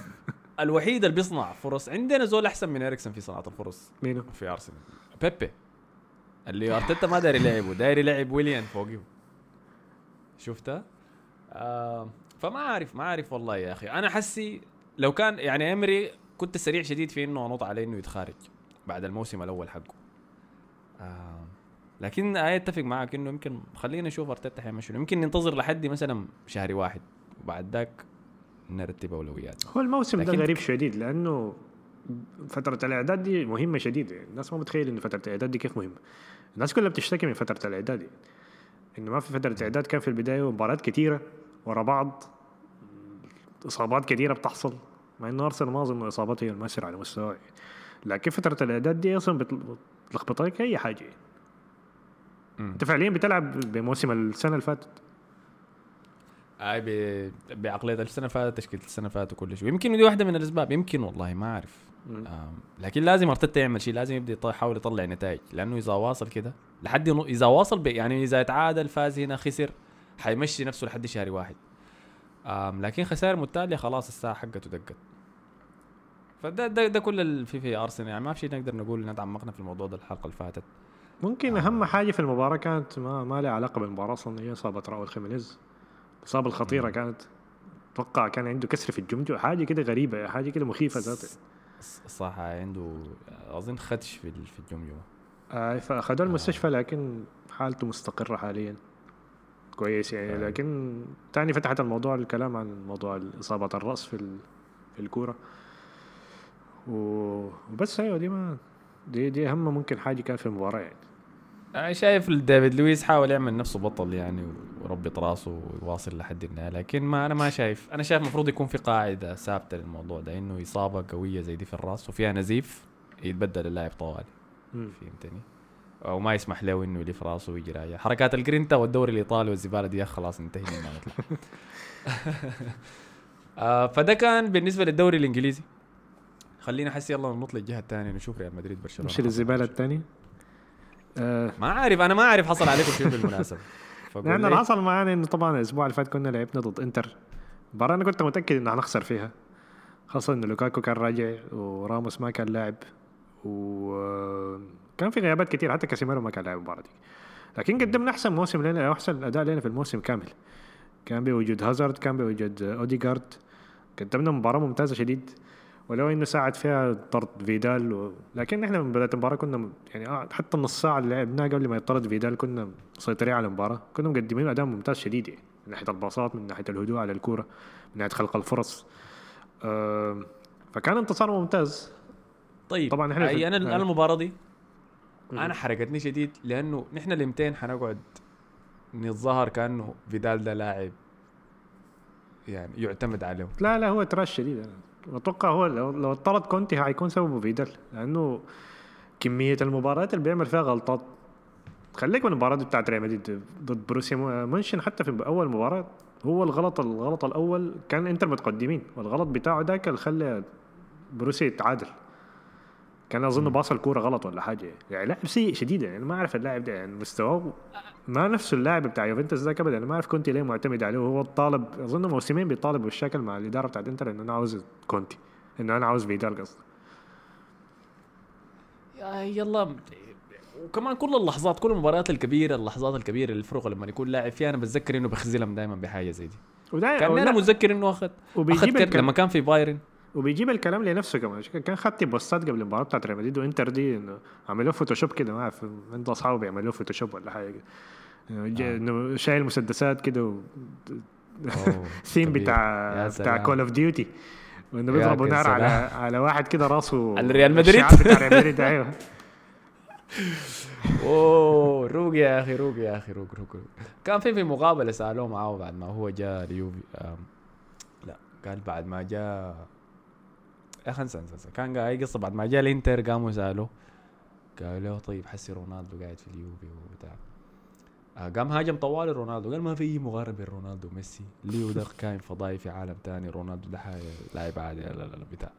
الوحيد اللي بيصنع فرص عندنا زول أحسن من اريكسون في صناعة الفرص. منو في أرسنال. بيبي. اللي أرتيتا ما داير يلعبه. داير يلعب ويليان فوقه شفتها آه فما عارف ما عارف والله يا أخي. أنا حسي لو كان يعني إمري كنت سريع شديد في إنه أنط عليه إنه يتخارج بعد الموسم الأول حقه. آه لكن أنا أتفق معك إنه يمكن خلينا نشوف أرتيتا حيمشي. يمكن ننتظر لحد مثلا شهر واحد. وبعد ذاك نرتب اولويات هو الموسم ده غريب شديد لأنه فترة الإعداد دي مهمة شديدة يعني الناس ما متخيل إن فترة الإعداد دي كيف مهمة الناس كلها بتشتكي من فترة الإعداد يعني. إنه ما في فترة اعداد كان في البداية مباريات كثيره ورا بعض إصابات كثيره بتحصل مع إنه أرسنال ما أظن اصابته هي المؤثرة على مستواه. لكن فترة الإعداد دي أصلا بتلخبط لك أي حاجة يعني. أنت فعليا بتلعب بموسم السنة اللي فاتت أي بعقلية السنة اللي فاتت تشكيلة السنة اللي فاتت وكل شيء. يمكن دي واحدة من الأسباب. يمكن والله ما أعرف. لكن لازم ارتيتا يعمل شيء. لازم يبدأ يحاول يطلع نتائج. لأنه إذا واصل كده لحد إذا واصل يعني إذا تعادل فاز هنا خسر حيمشي نفسه لحد شهر واحد. لكن خسائر متتالية خلاص الساعة حقته دقت. فده ده, ده كل اللي في في أرسنال. يعني ما في شيء نقدر نقول نتعمقنا في الموضوع ده الحلقة اللي فاتت. ممكن أهم حاجة في المباراة كانت ما ما لها علاقة بالمباراة أصلا هي إصابة راؤول خيمينيز. الاصابه الخطيرة كانت أتوقع كان عنده كسر في الجمجمه حاجة كده غريبة حاجة كده مخيفة ذاته. صح عنده أظن خدش في في الجمجمه آه فاخذوه المستشفى لكن حالته مستقرة حاليا. كويس يعني آه. لكن تاني فتحت الموضوع الكلام عن موضوع إصابة الرأس في في الكورة. وبس أيوه دي ما دي دي أهم ممكن حاجة كان في المباراة يعني. أنا شايف ديفيد لويس حاول يعمل نفسه بطل يعني وربط راسه ويواصل لحد النهايه لكن ما أنا ما شايف أنا شايف المفروض يكون في قاعدة ثابتة للموضوع ده إنه إصابة قوية زي دي في الراس وفيها نزيف يتبدل اللاعب طوالي. فهمتني؟ أو ما يسمح له إنه يلف راسه ويجي راجع حركات الجرينتا والدوري الإيطالي والزبالة دي خلاص انتهينا ما نطلع [laughs] آه فده كان بالنسبة للدوري الإنجليزي. خلينا حسي يلا نطلع الجهة الثانية نشوف ريال مدريد برشلونة. مش للزباله الثانية. آه. ما عارف أنا ما أعرف حصل عليكم شيء بالمناسبة. [laughs] لأن اللي حصل معانا إنه طبعا الأسبوع اللي فات كنا لعبنا ضد إنتر. مباراة أنا كنت متأكد إنه حنخسر فيها. خاصة إنه لوكاكو كان راجع وراموس ما كان لاعب. وكان في غيابات كثير حتى كاسيميرو ما كان لاعب المباراة دي. لكن قدمنا أحسن موسم لنا أحسن أداء لنا في الموسم كامل. كان بوجود هازارد كان بوجود اوديجارد قدمنا مباراة ممتازة شديد. ولو إنه ساعد فيها طرد فيدال و... لكن إحنا من بداية المباراة كنا يعني آه، حتى النص ساعة اللي لعبناها قبل ما يطرد فيدال كنا مسيطرين على المباراة. كنا مقدمين أداء ممتاز شديد يعني من ناحية ال passات من ناحية الهدوء على الكورة من ناحية خلق الفرص. أه فكان انتصار ممتاز. طيب طبعا إحنا أي أنا آه. المباراة دي أنا حرقتني شديد لأنه نحن الامتين حنقعد نتظاهر كأنه فيدال ده لاعب يعني يعتمد عليه. لا لا هو تراش شديد. أنا. أتوقع هو لو, اطرد كونتي حيكون سببه فيدال لأنه كمية المباريات اللي بيعمل فيها غلطات. خليك من المباراة بتاعت ريال مدريد ضد بروسيا mention حتى في أول مباراة هو الغلط الغلط الأول كان إنتر متقدمين والغلط بتاعه ذاك اللي خلى بوروسيا يتعادل. كان أظن pass الكوره غلط ولا حاجة. يعني لاعب سيء شديد يعني ما أعرف اللاعب ده يعني مستواه ما نفس اللاعب بتاع يوفنتوس ذاك ابدا. أنا ما أعرف كونتي ليه معتمد عليه. وهو طالب أظن موسمين بيطالب بالشكل مع الإدارة بتاعت إنتر إنه أنا عاوز كونتي إنه أنا عاوز فيدال قصدي. يلا. وكمان كل اللحظات كل المباريات الكبيرة اللحظات الكبيرة للفرق لما يكون لاعب فيها أنا بتذكر إنه بخذلهم دائما بحاجة زي دي. كان أنا متذكر إنه أخذ أخذ لما كان في بايرن. وبيجيب الكلام لنفسه كمان. كان خدت postات قبل المباراة بتاعت ريال مدريد وانتر دي إنه عملوه Photoshop كده ما أعرف عنده أصحابه بيعملوه Photoshop ولا حاجة. آه. إنه شايل مسدسات كده و... scene [laughs] بتاع بتاع Call of Duty وإنه بيضربوا نار على على واحد كده راسه الريال مدريد؟ بتاع ريال مدريد أيوه. [laughs] أوه روق يا أخي روق يا أخي روق روق كان في في مقابلة سألوه معاه بعد ما هو جاء اليوفي لا قال بعد ما جاء انسى انسى كان اي قصه بعد ما جاء الإنتر قاموا سألوه. قالوا له طيب حسي رونالدو قاعد في اليوفي وبتاع. آه قام هاجم طوال رونالدو. قال ما في اي مقارنه بين رونالدو وميسي. ليو ده كائن فضائي في عالم تاني رونالدو ده لاعب عادي لا لا لا بتاع.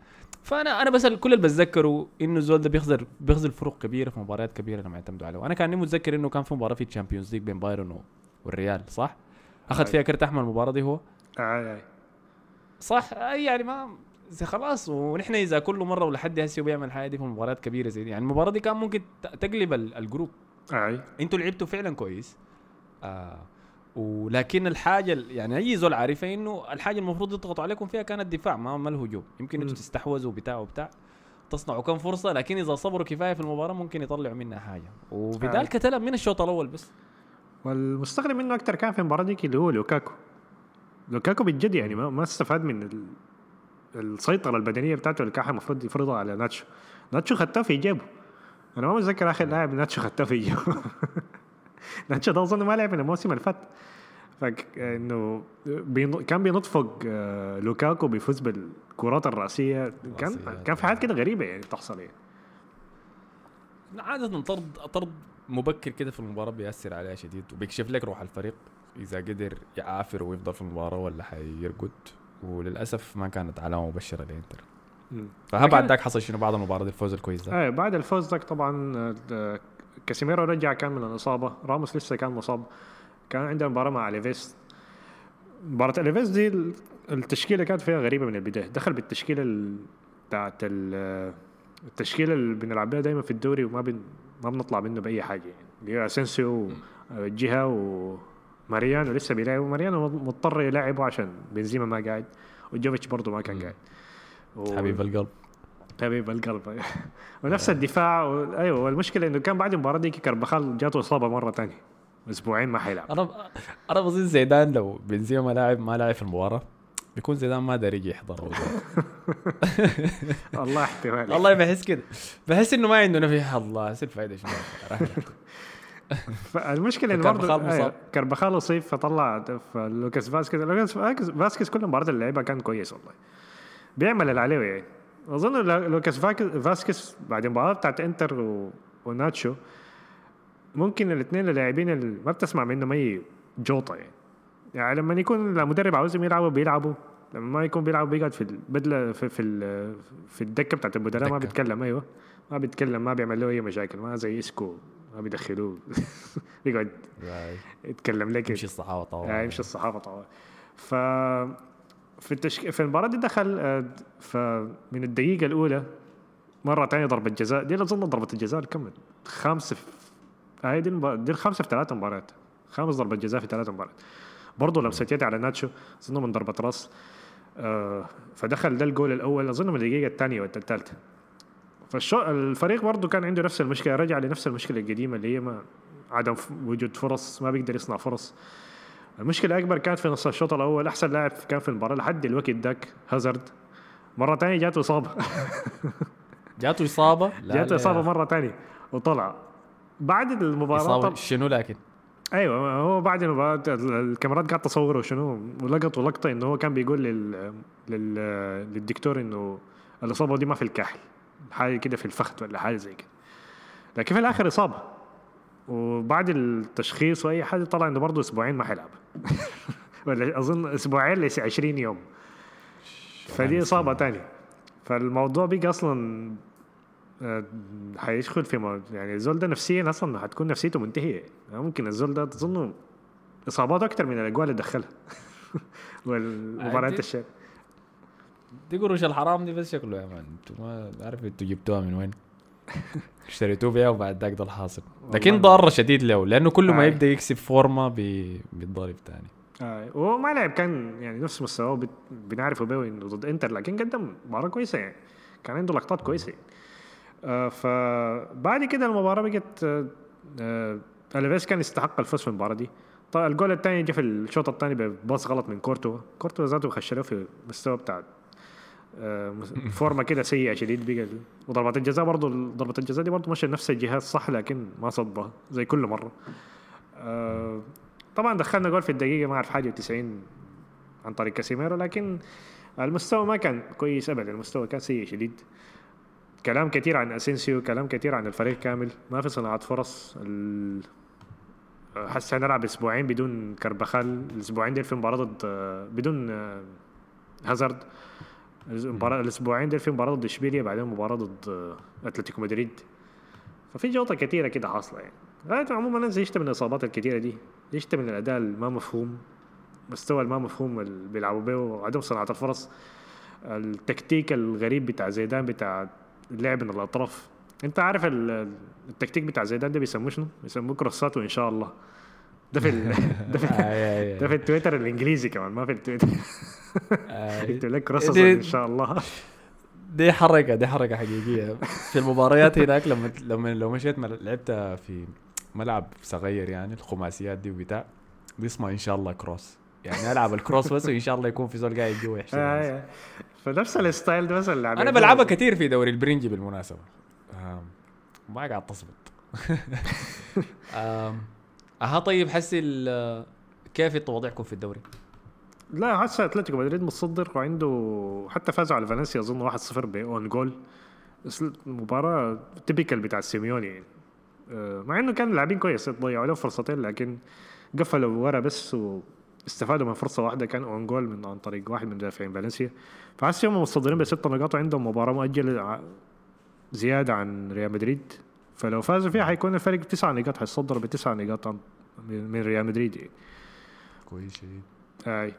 فأنا أنا بس كل اللي بتذكره إنه الزول ده بيخذل بيخذل فرق كبيرة في مباريات كبيرة لما يعتمدوا عليه وأنا كان متذكر إنه كان في مباراة في ال Champions League بين بايرن والريال صح؟ أخذ فيها كرت أحمر المباراة دي هو؟ أي أي. صح؟ أي يعني ما زي خلاص ونحن إذا كل مرة ولحد هسه بيعمل حاجة دي في مباريات كبيرة زي دي. يعني المباراة دي كان ممكن تقلب ال group. أي. أنتوا لعبتوا فعلا كويس. آه ولكن الحاجة يعني أي زول عارفة إنه الحاجة المفروض يضغطوا عليكم فيها كان الدفاع ما ما الهجوم يمكن أنتوا تستحوذوا بتاع وبتاع. تصنعوا كم فرصة لكن إذا صبروا كفاية في المباراة ممكن يطلعوا منها حاجة. وفيدال كتلم من الشوط الأول بس. والمستغرب منه أكثر كان في المباراة ديك اللي هو لوكاكو. لوكاكو بجد يعني ما, ما استفاد من. السيطرة البدنية بتاعته اللي كان المفروض يفرضها على ناتشو. ناتشو خدتها في جيبه أنا ما متذكر آخر لاعب ناتشو خدتها في جيبه [laughs] ناتشو ده أظن ما لعب من الموسم اللي فات. فانه. كان بينط فوق آه، لوكاكو بيفوز بالكرات الرأسية. كان. كان في حاجات كده غريبة يعني تحصل يعني. عادة طرد طرد مبكر كده في المباراة بيأثر عليها شديد وبيكشف لك روح الفريق إذا قدر يعافر ويفضل في المباراة ولا حيرقد وللأسف ما كانت علامة مبشرة لإنتر. فها لكن- بعد ذاك حصل شنو بعد المباراة دي الفوز الكويس ده إيه بعد الفوز ذاك طبعا كاسيميرو رجع كان من الإصابة راموس لسه كان مصاب. كان عنده مباراة مع ألافيس. مباراة ألافيس دي ال- التشكيلة كانت فيها غريبة من البداية. دخل بالتشكيلة ال- بتاعت ال- التشكيلة اللي بنلعب بيها دائما في الدوري وما بن ما بنطلع منه بأي حاجة. يعني اللي هي اسينسيو جهة وماريانو لسه بيلعبوا ماريانو مضطر يلعبه عشان بنزيما ما قاعد وجوفيتش برضه ما كان. قاعد. و- حبيب القلب. حبيب القلب. [laughs] ونفس الدفاع و... أيوه والمشكلة إنه كان بعد المباراة دي كربخال جاته إصابة مرة تانية. أسبوعين ما حيلعب. أنا أنا بظن زيدان لو بنزيما لاعب ما لاعب في المباراة بيكون زيدان ما داري يجي يحضر [laughs] الله احتمال والله بحس كده. بحس إنه ما عندنا في الله سير فايده شنو؟ [laughs] فالمشكلة إنه برضه. أيوة كربخال اصيب فطلع لوكاس فاسكيز. لوكاس فاسكيز- كل المباريات اللي لعبها كان كويس والله. بيعمل اللي عليه يعني أظن لو- لوكاس فاسكيز بعد المباراه بتاعت إنتر و... وناتشو ممكن الاثنين اللاعبين اللي ما بتسمع منهم أي جوطة يعني. يعني لما يكون المدرب عاوزهم يلعبوا بيلعبوا. لما ما يكون بيلعب بيقعد في البدله في في, في الدكة بتاعت البدلاء ما. بيتكلم أيوه. ما بيتكلم ما بيعمل له أي مشاكل ما زي إسكو ما بيدخلوه. [laughs] بيقعد يتكلم لك. يمشي الصحافة طوال. يعني يمشي الصحافة طبعا ف في التشك... في المباراة دي دخل آه، فمن الدقيقة الأولى مرة ثانية ضربة جزاء. دي أظن ضربة الجزاء كم؟ خامسه في هاي دي, المبار... دي الخامسه في ثلاث مباريات. خامس ضربة جزاء في ثلاث مباريات. برضه لمسه يد على ناتشو اظن من ضربه راس. آه فدخل ده الجول الأول. اظن من الدقيقة الثانية ولا الثالثه فالشو الفريق برضه كان عنده نفس المشكلة رجع لنفس المشكلة القديمة اللي هي ما عدم وجود فرص ما بيقدر يصنع فرص. المشكلة الأكبر كانت في نص الشوط الأول. أحسن لاعب كان في المباراة لحد الوقت ذاك هازارد. مرة ثانية [laughs] جاته إصابة. جاته لا جاته لا. إصابة مرة ثانية وطلع. بعد المباراة إصابة طل... شنو لكن؟ أيوه هو بعد المباراه الكاميرات قاعد تصوره شنو؟ ولقطوا لقطه إنه هو كان بيقول لل... لل... للدكتور إنه الإصابة دي ما في الكاحل حاجة كده في الفخذ ولا حاجة زي كده. لكن في الآخر إصابة. وبعد التشخيص وأي حاجة طلع إنه برضه أسبوعين ما حيلعب [laughs] ولا أظن أسبوعين ل 20 يوم. فدي إصابة تانية. فالموضوع بقى أصلا آه، حيدخل في مو... يعني الزول ده نفسيا أصلا حتكون نفسيته منتهية. يعني ممكن الزول ده تظنه اصابات أكثر من الاجوال اللي دخلها. [laughs] والمباريات عندي- الشر. دي قروش الحرام دي بس شكله يا مان. أنتوا ما عارف أنتوا جبتوها من وين. [laughs] اشتريتوه بيها وبعد ذاك ده الحاصل. لكن ضاره شديد له لأنه كل ما آه. يبدأ يكسب فورمة بي... بيتضارب تاني. آه وما لعب كان يعني نفس مستواه بت- بنعرفه به إنه ضد إنتر لكن قدم مباراة كويسة يعني. كان عنده لقطات كويسة. يعني. آه فبعد كده المباراة بقت آه آه الفيس كان يستحق الفوز في المباراة دي. طبعا الجول الثاني جه في الشوط الثاني بباص غلط من كورتوا كورتوا ذاته خش له في المستوى بتاع [laughs] form ه كده سيئة شديد بقى. وضربات الجزاء برضه ضربه الجزاء دي برضه مشى نفس الجهاز صح لكن ما صدها زي كل مرة. طبعا دخلنا جول في الدقيقة ما أعرف حاجة 90 عن طريق كاسيميرو لكن المستوى ما كان كويس ابدا. المستوى كان سيء شديد. كلام كثير عن أسينسيو كلام كثير عن الفريق كامل. ما في صناعة فرص. ال... حاسس هنلعب أسبوعين بدون كربخال الأسبوعين دي في مباراة ضد بدون آه، هازارد. المباراة الأسبوعين دول في مباراة ضد إشبيليا بعدين مباراة ضد آه، أتلتيكو مدريد. ففي جوطة كثيره كده حاصلة يعني. غاية عموما الناس يشتم من الإصابات الكثيره دي. يشتم من الأداء الما مفهوم مستوى الما مفهوم اللي بيلعبوا به وعدم صناعة الفرص. التكتيك الغريب بتاع زيدان بتاع اللعب من الأطراف. أنت عارف ال- التكتيك بتاع زيدان ده بيسموه شنو؟ بيسموه cross ات وإن شاء الله. ده في ال... [laughs] [laughs] ده في آي ده في التويتر الإنجليزي كمان ما في التويتر. [laughs] آي. يكتب لك cross ات إن شاء الله. دي حركة دي حركة حقيقية. في المباريات هناك لما لما لو مشيت لعبت في ملعب صغير يعني الخماسيات دي وبتاع بيسمع إن شاء الله cross. يعني ألعب ال cross بس وإن شاء الله يكون في زول قاعد جوا يحشر الناس. آه، فنفس ال style ده مثلا اللي أنا بلعبها. كثير في دوري البرنجي بالمناسبة ما قاعد تظبط [laughs] أها طيب حسي كيف وضعكم في الدوري؟ لا هسه أتلتيكو مدريد متصدر وعنده حتى فاز على فالنسيا أظن 1-0 ب own goal بس المباراة typical بتاع سيميوني يعني آه، مع إنه كان لاعبين كويس ضيعوا لهم فرصتين لكن قفلوا ورا بس واستفادوا من فرصة واحدة كان own goal من عن طريق واحد من مدافعين فالنسيا. فهسه هم متصدرين بست نقاط وعندهم مباراة مؤجلة ع- زيادة عن ريال مدريد. فلو فازوا فيها حيكون الفرق تسع نقاط حيتصدروا بتسع نقاط من ريال مدريد. يعني. كويس شديد أي.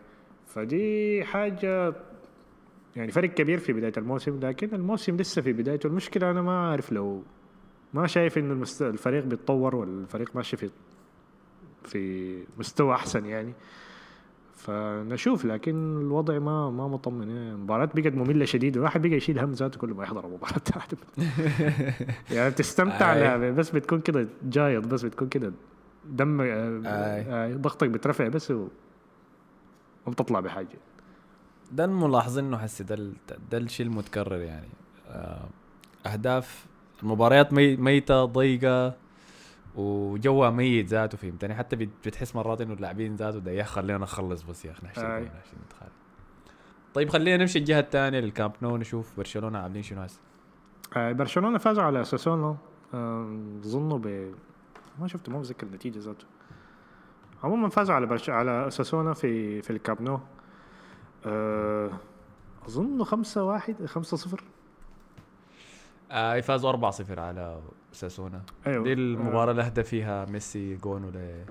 فدي حاجة يعني فرق كبير في بداية الموسم لكن الموسم لسه في بدايته. المشكلة أنا ما أعرف لو ما شايف المست... الفريق بيتطور والفريق ماشي في في مستوى أحسن يعني. فنشوف لكن الوضع ما ما مطمن. يعني المباراة بقت مملة شديد الواحد بقى يشيل هم ذاته كل ما يحضر مباراة [laughs] يعني بتستمتع [laughs] بس بتكون كده جايض بس بتكون كده دم أي. آه، ضغطك بترفع بس و... ما بتطلع بحاجة. ده الملاحظين إنه حسي ده ده الشيء المتكرر يعني. آه، أهداف المباريات مي ميتة ضيقة. وجوها ميت ذاته فهمتني؟ حتى بت- بتحس مرات إنه اللاعبين ذاته ده خلينا نخلص بس يا أخي عشان نتخانق طيب خلينا نمشي الجهة الثانية للكامب نو نشوف برشلونة عاملين شنو هسه. آه، برشلونة فازوا على اوساسونا آه، اظنوا ب ما شفت ما متذكر النتيجة ذاته. عموما فازوا على برش... على اوساسونا في في الكامب نو. آه، أظن خمسة واحد خمسة صفر. آه فازوا 4-0 على ساسونا. أيوه. دي المباراة اللي اهدى فيها ميسي جونه ل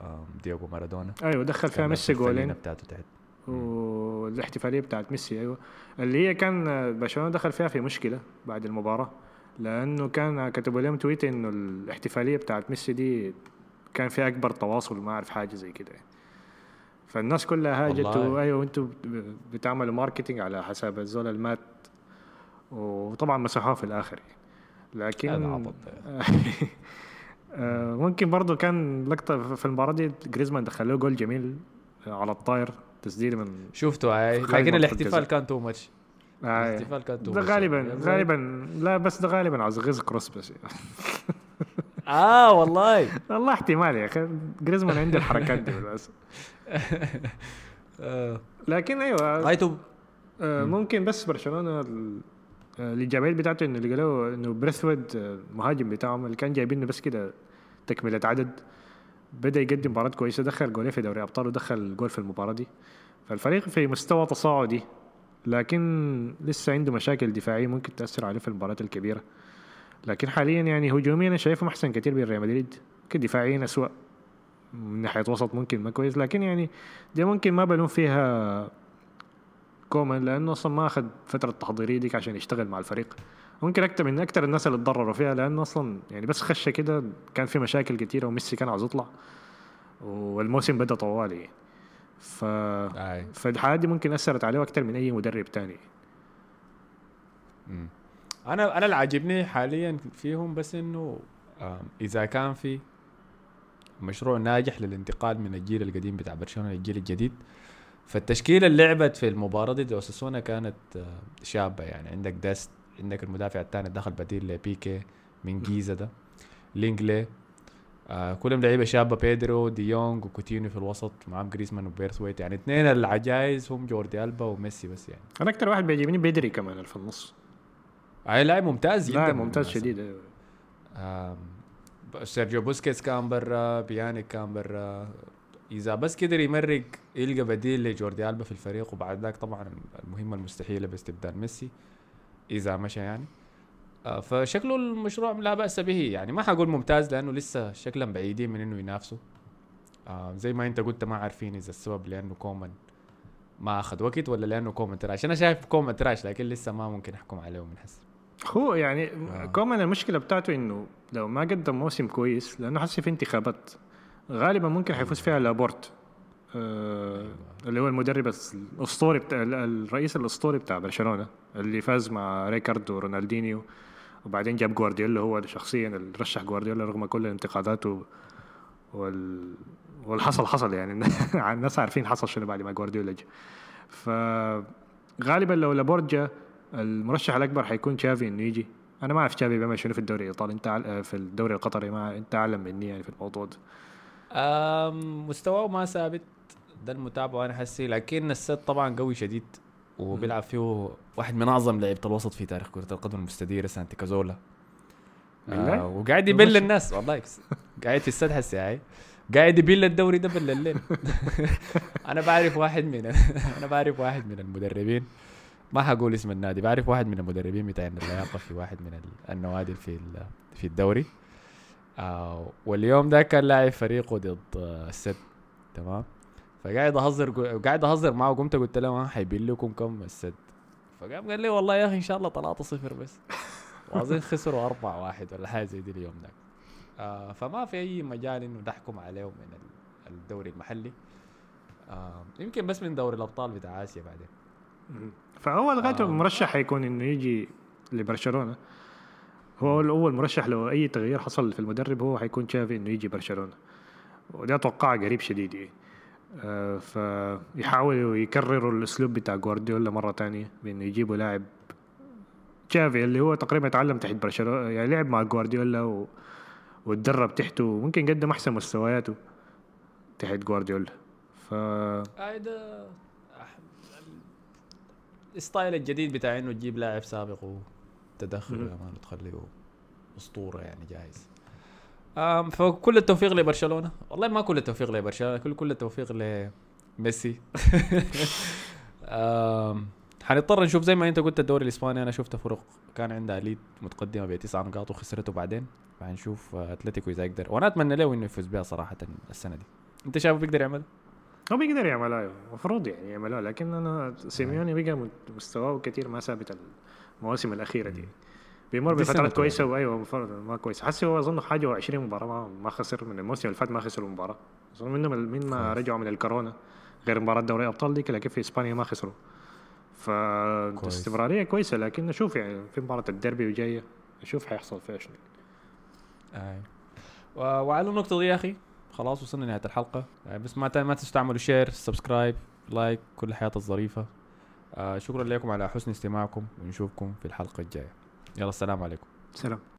آم، دييغو مارادونا. أيوه دخل فيها ميسي جولين. بتاعته تحت. والاحتفاليه بتاعت ميسي أيوه. اللي هي كان برشلونة دخل فيها في مشكلة بعد المباراة لأنه كان كتبوا لهم تويت إنه الاحتفالية بتاعت ميسي دي كان فيها أكبر تواصل ما أعرف حاجة زي كده. فالناس كلها هاجت. أيوه أنتوا بتعملوا marketing على حساب الزول المات. وطبعا مسحوها في الآخر. لكن [laughs] آه، ممكن برضه كان لقطة في المباراة دي جريزمان دخل له جول جميل على الطاير تسديد من شفته هاي خارج لكن الاحتفال. كان too much آه، الاحتفال كان too ده غالبا غالبا لا بس ده غالبا عاوز غيظ cross بس. [laughs] آه والله. [laughs] والله احتمال يا أخي. جريزمان عنده الحركات دي. آه. لكن أيوه آه، ممكن بس برشلونة آه، الايجابيات بتاعته إنه اللي قالوا إنه بريثويت آه، المهاجم بتاعهم اللي كان جايبينه بس كده تكملة عدد بدأ يقدم مباراة كويسة دخل جولين في دوري أبطال ودخل جول في المباراة دي. فالفريق في مستوى تصاعدي لكن لسه عنده مشاكل دفاعية ممكن تأثر عليه في المباريات الكبيرة. لكن حاليا يعني هجوميا أنا شايفهم أحسن كثير من ريال مدريد. ممكن دفاعيا اسوء من ناحية وسط ممكن ما كويس لكن يعني دي ممكن ما بلوم فيها كومان لأنه أصلا ما أخذ فترة تحضيرية ديك عشان يشتغل مع الفريق. ممكن أكتر من أكتر الناس اللي تضرروا فيها لأنه أصلا يعني بس خشة كده كان في مشاكل كتيرة وميسي كان عاوز يطلع والموسم بدأ طوالي. ف أي. فالحالات دي ممكن أثرت عليه أكتر من أي مدرب تاني. مم. أنا أنا اللي عاجبني حاليا فيهم بس إنه إذا كان في مشروع ناجح للانتقال من الجيل القديم بتاع برشلونة للجيل الجديد فالتشكيلة اللي لعبت في المباراة دي أوساسونا كانت آه، شابة يعني عندك ديست عندك المدافع الثاني دخل بديل لبيكي منقيزا ده لينجلي آه كلهم لعيبة شابة بيدرو دي يونغ وكوتينيو في الوسط معاهم جريزمان وبيرثويت يعني اثنين العجايز هم جوردي ألبا وميسي بس يعني أنا أكتر واحد بيعجبني بدري كمان في النص هاي لاعب ممتاز جدا لا ممتاز. شديد. آم، ب- سيرجيو بوسكيتس كان برا بيانيك كان برا إذا بس قدر يمرق يلقى بديل لجوردي ألبا في الفريق وبعد ذاك طبعا المهمة المستحيلة باستبدال ميسي إذا مشى يعني. آه، فشكله المشروع لا بأس به. يعني ما حقول ممتاز لأنه لسه شكلا بعيدين من إنه ينافسوا. آه، زي ما أنت قلت ما عارفين إذا السبب لأنه كومان ما أخذ وقت ولا لأنه كومان trash. أنا شايف كومان trash لكن لسه ما ممكن أحكم عليه من حس هو يعني آه. كومان المشكلة بتاعته إنه لو ما قدم موسم كويس لأنه حسي في انتخابات. غالبا ممكن حيفوز فيها لابورت. آه اللي هو المدرب الأسطوري بتاع ال- الرئيس الأسطوري بتاع برشلونة اللي فاز مع ريكارد ورونالدينيو وبعدين جاب جوارديولا هو شخصيا اللي رشح جوارديولا رغم كل الانتقادات وال والحصل حصل يعني. [laughs] الناس عارفين حصل شنو بعد ما جوارديولا جا فغالبا لو لابورت جا المرشح الأكبر حيكون تشافي إنه يجي. أنا ما أعرف تشافي بيعمل شنو في الدوري الإيطالي إنت في الدوري القطري ما إنت اعلم مني يعني في الموضوع ده. مستواه ما ثابت ده المتابعه أنا حسي لكن السد طبعا قوي شديد وبيلعب فيه واحد من أعظم لعيبة الوسط في تاريخ كرة القدم المستديرة سانتي كازولا. آه وقاعد يبل الناس والله قاعد في السد حسي هاي قاعد يبل الدوري ده بالليل [laughs] أنا بعرف واحد من [laughs] أنا بعرف واحد من المدربين. ما حقول اسم النادي بعرف واحد من المدربين بتاع اللياقه في واحد من النوادي في في الدوري. آه واليوم ده كان لاعب فريقه ضد السد تمام؟ فقاعد أهزر قاعد أهزر معه قمت قلت له ما حيبين لكم كم السد فقام قال لي والله يا أخي إن شاء الله 3 صفر بس. [laughs] واظن خسروا 4 واحد ولا حاجة زي دي اليوم ده. آه فما في أي مجال إنه نحكم عليهم من الدوري المحلي. آه يمكن بس من دوري الأبطال بتاع آسيا بعدين. فهو لغاية آه. مرشح حيكون إنه يجي لبرشلونة. هو الأول مرشح لو أي تغيير حصل في المدرب هو حيكون تشافي إنه يجي برشلونة. وده أتوقع قريب شديد يعني آه فيحاولوا يكرروا الأسلوب بتاع جوارديولا مرة تانية بإنه يجيبوا لاعب تشافي اللي هو تقريبا تعلم تحت برشلونة يعني لعب مع جوارديولا و... وتدرب تحته وممكن قدم أحسن مستوياته تحت جوارديولا. ف هذا الستايل الجديد بتاع إنه تجيب لاعب سابق وتدخل ما تخليه أسطورة يعني جاهز فكل التوفيق لبرشلونة. والله ما كل التوفيق لبرشلونة كل كل التوفيق لميسي. [laughs] حنضطر نشوف زي ما انت قلت الدوري الإسباني أنا شفت فرق كان عندها ليد متقدمة بتسع نقاط وخسرته بعدين. فحنشوف أتلتيكو إذا يقدر. وأنا أتمنى له إنه يفوز بها صراحة السنة دي. أنت شايفه بيقدر يعمل؟ هو بيقدر يعملها أيوه المفروض يعني يعملها لكن أنا سيميوني بقى مستواه كثير ما ثابت المواسم الأخيرة دي. بيمر بفترات كويسة وايوه ما كويسة. حسي هو أظن حاجة 20 مباراة ما, خسر من الموسم اللي فات ما خسروا مباراة. أظن منهم من ما رجعوا من الكورونا غير مباراة دوري أبطال ديك لكن في إسبانيا ما خسروا. فاستمراريه كويسة لكن نشوف يعني في مباراة الديربي وجاية نشوف حيحصل فيها شنو. أي. وعلى النقطة دي يا أخي خلاص وصلنا لنهاية الحلقة. بس ما ما تستعملوا share subscribe like كل الحياة الظريفة. آه شكرا لكم على حسن استماعكم ونشوفكم في الحلقة الجاية. يلا السلام عليكم. سلام.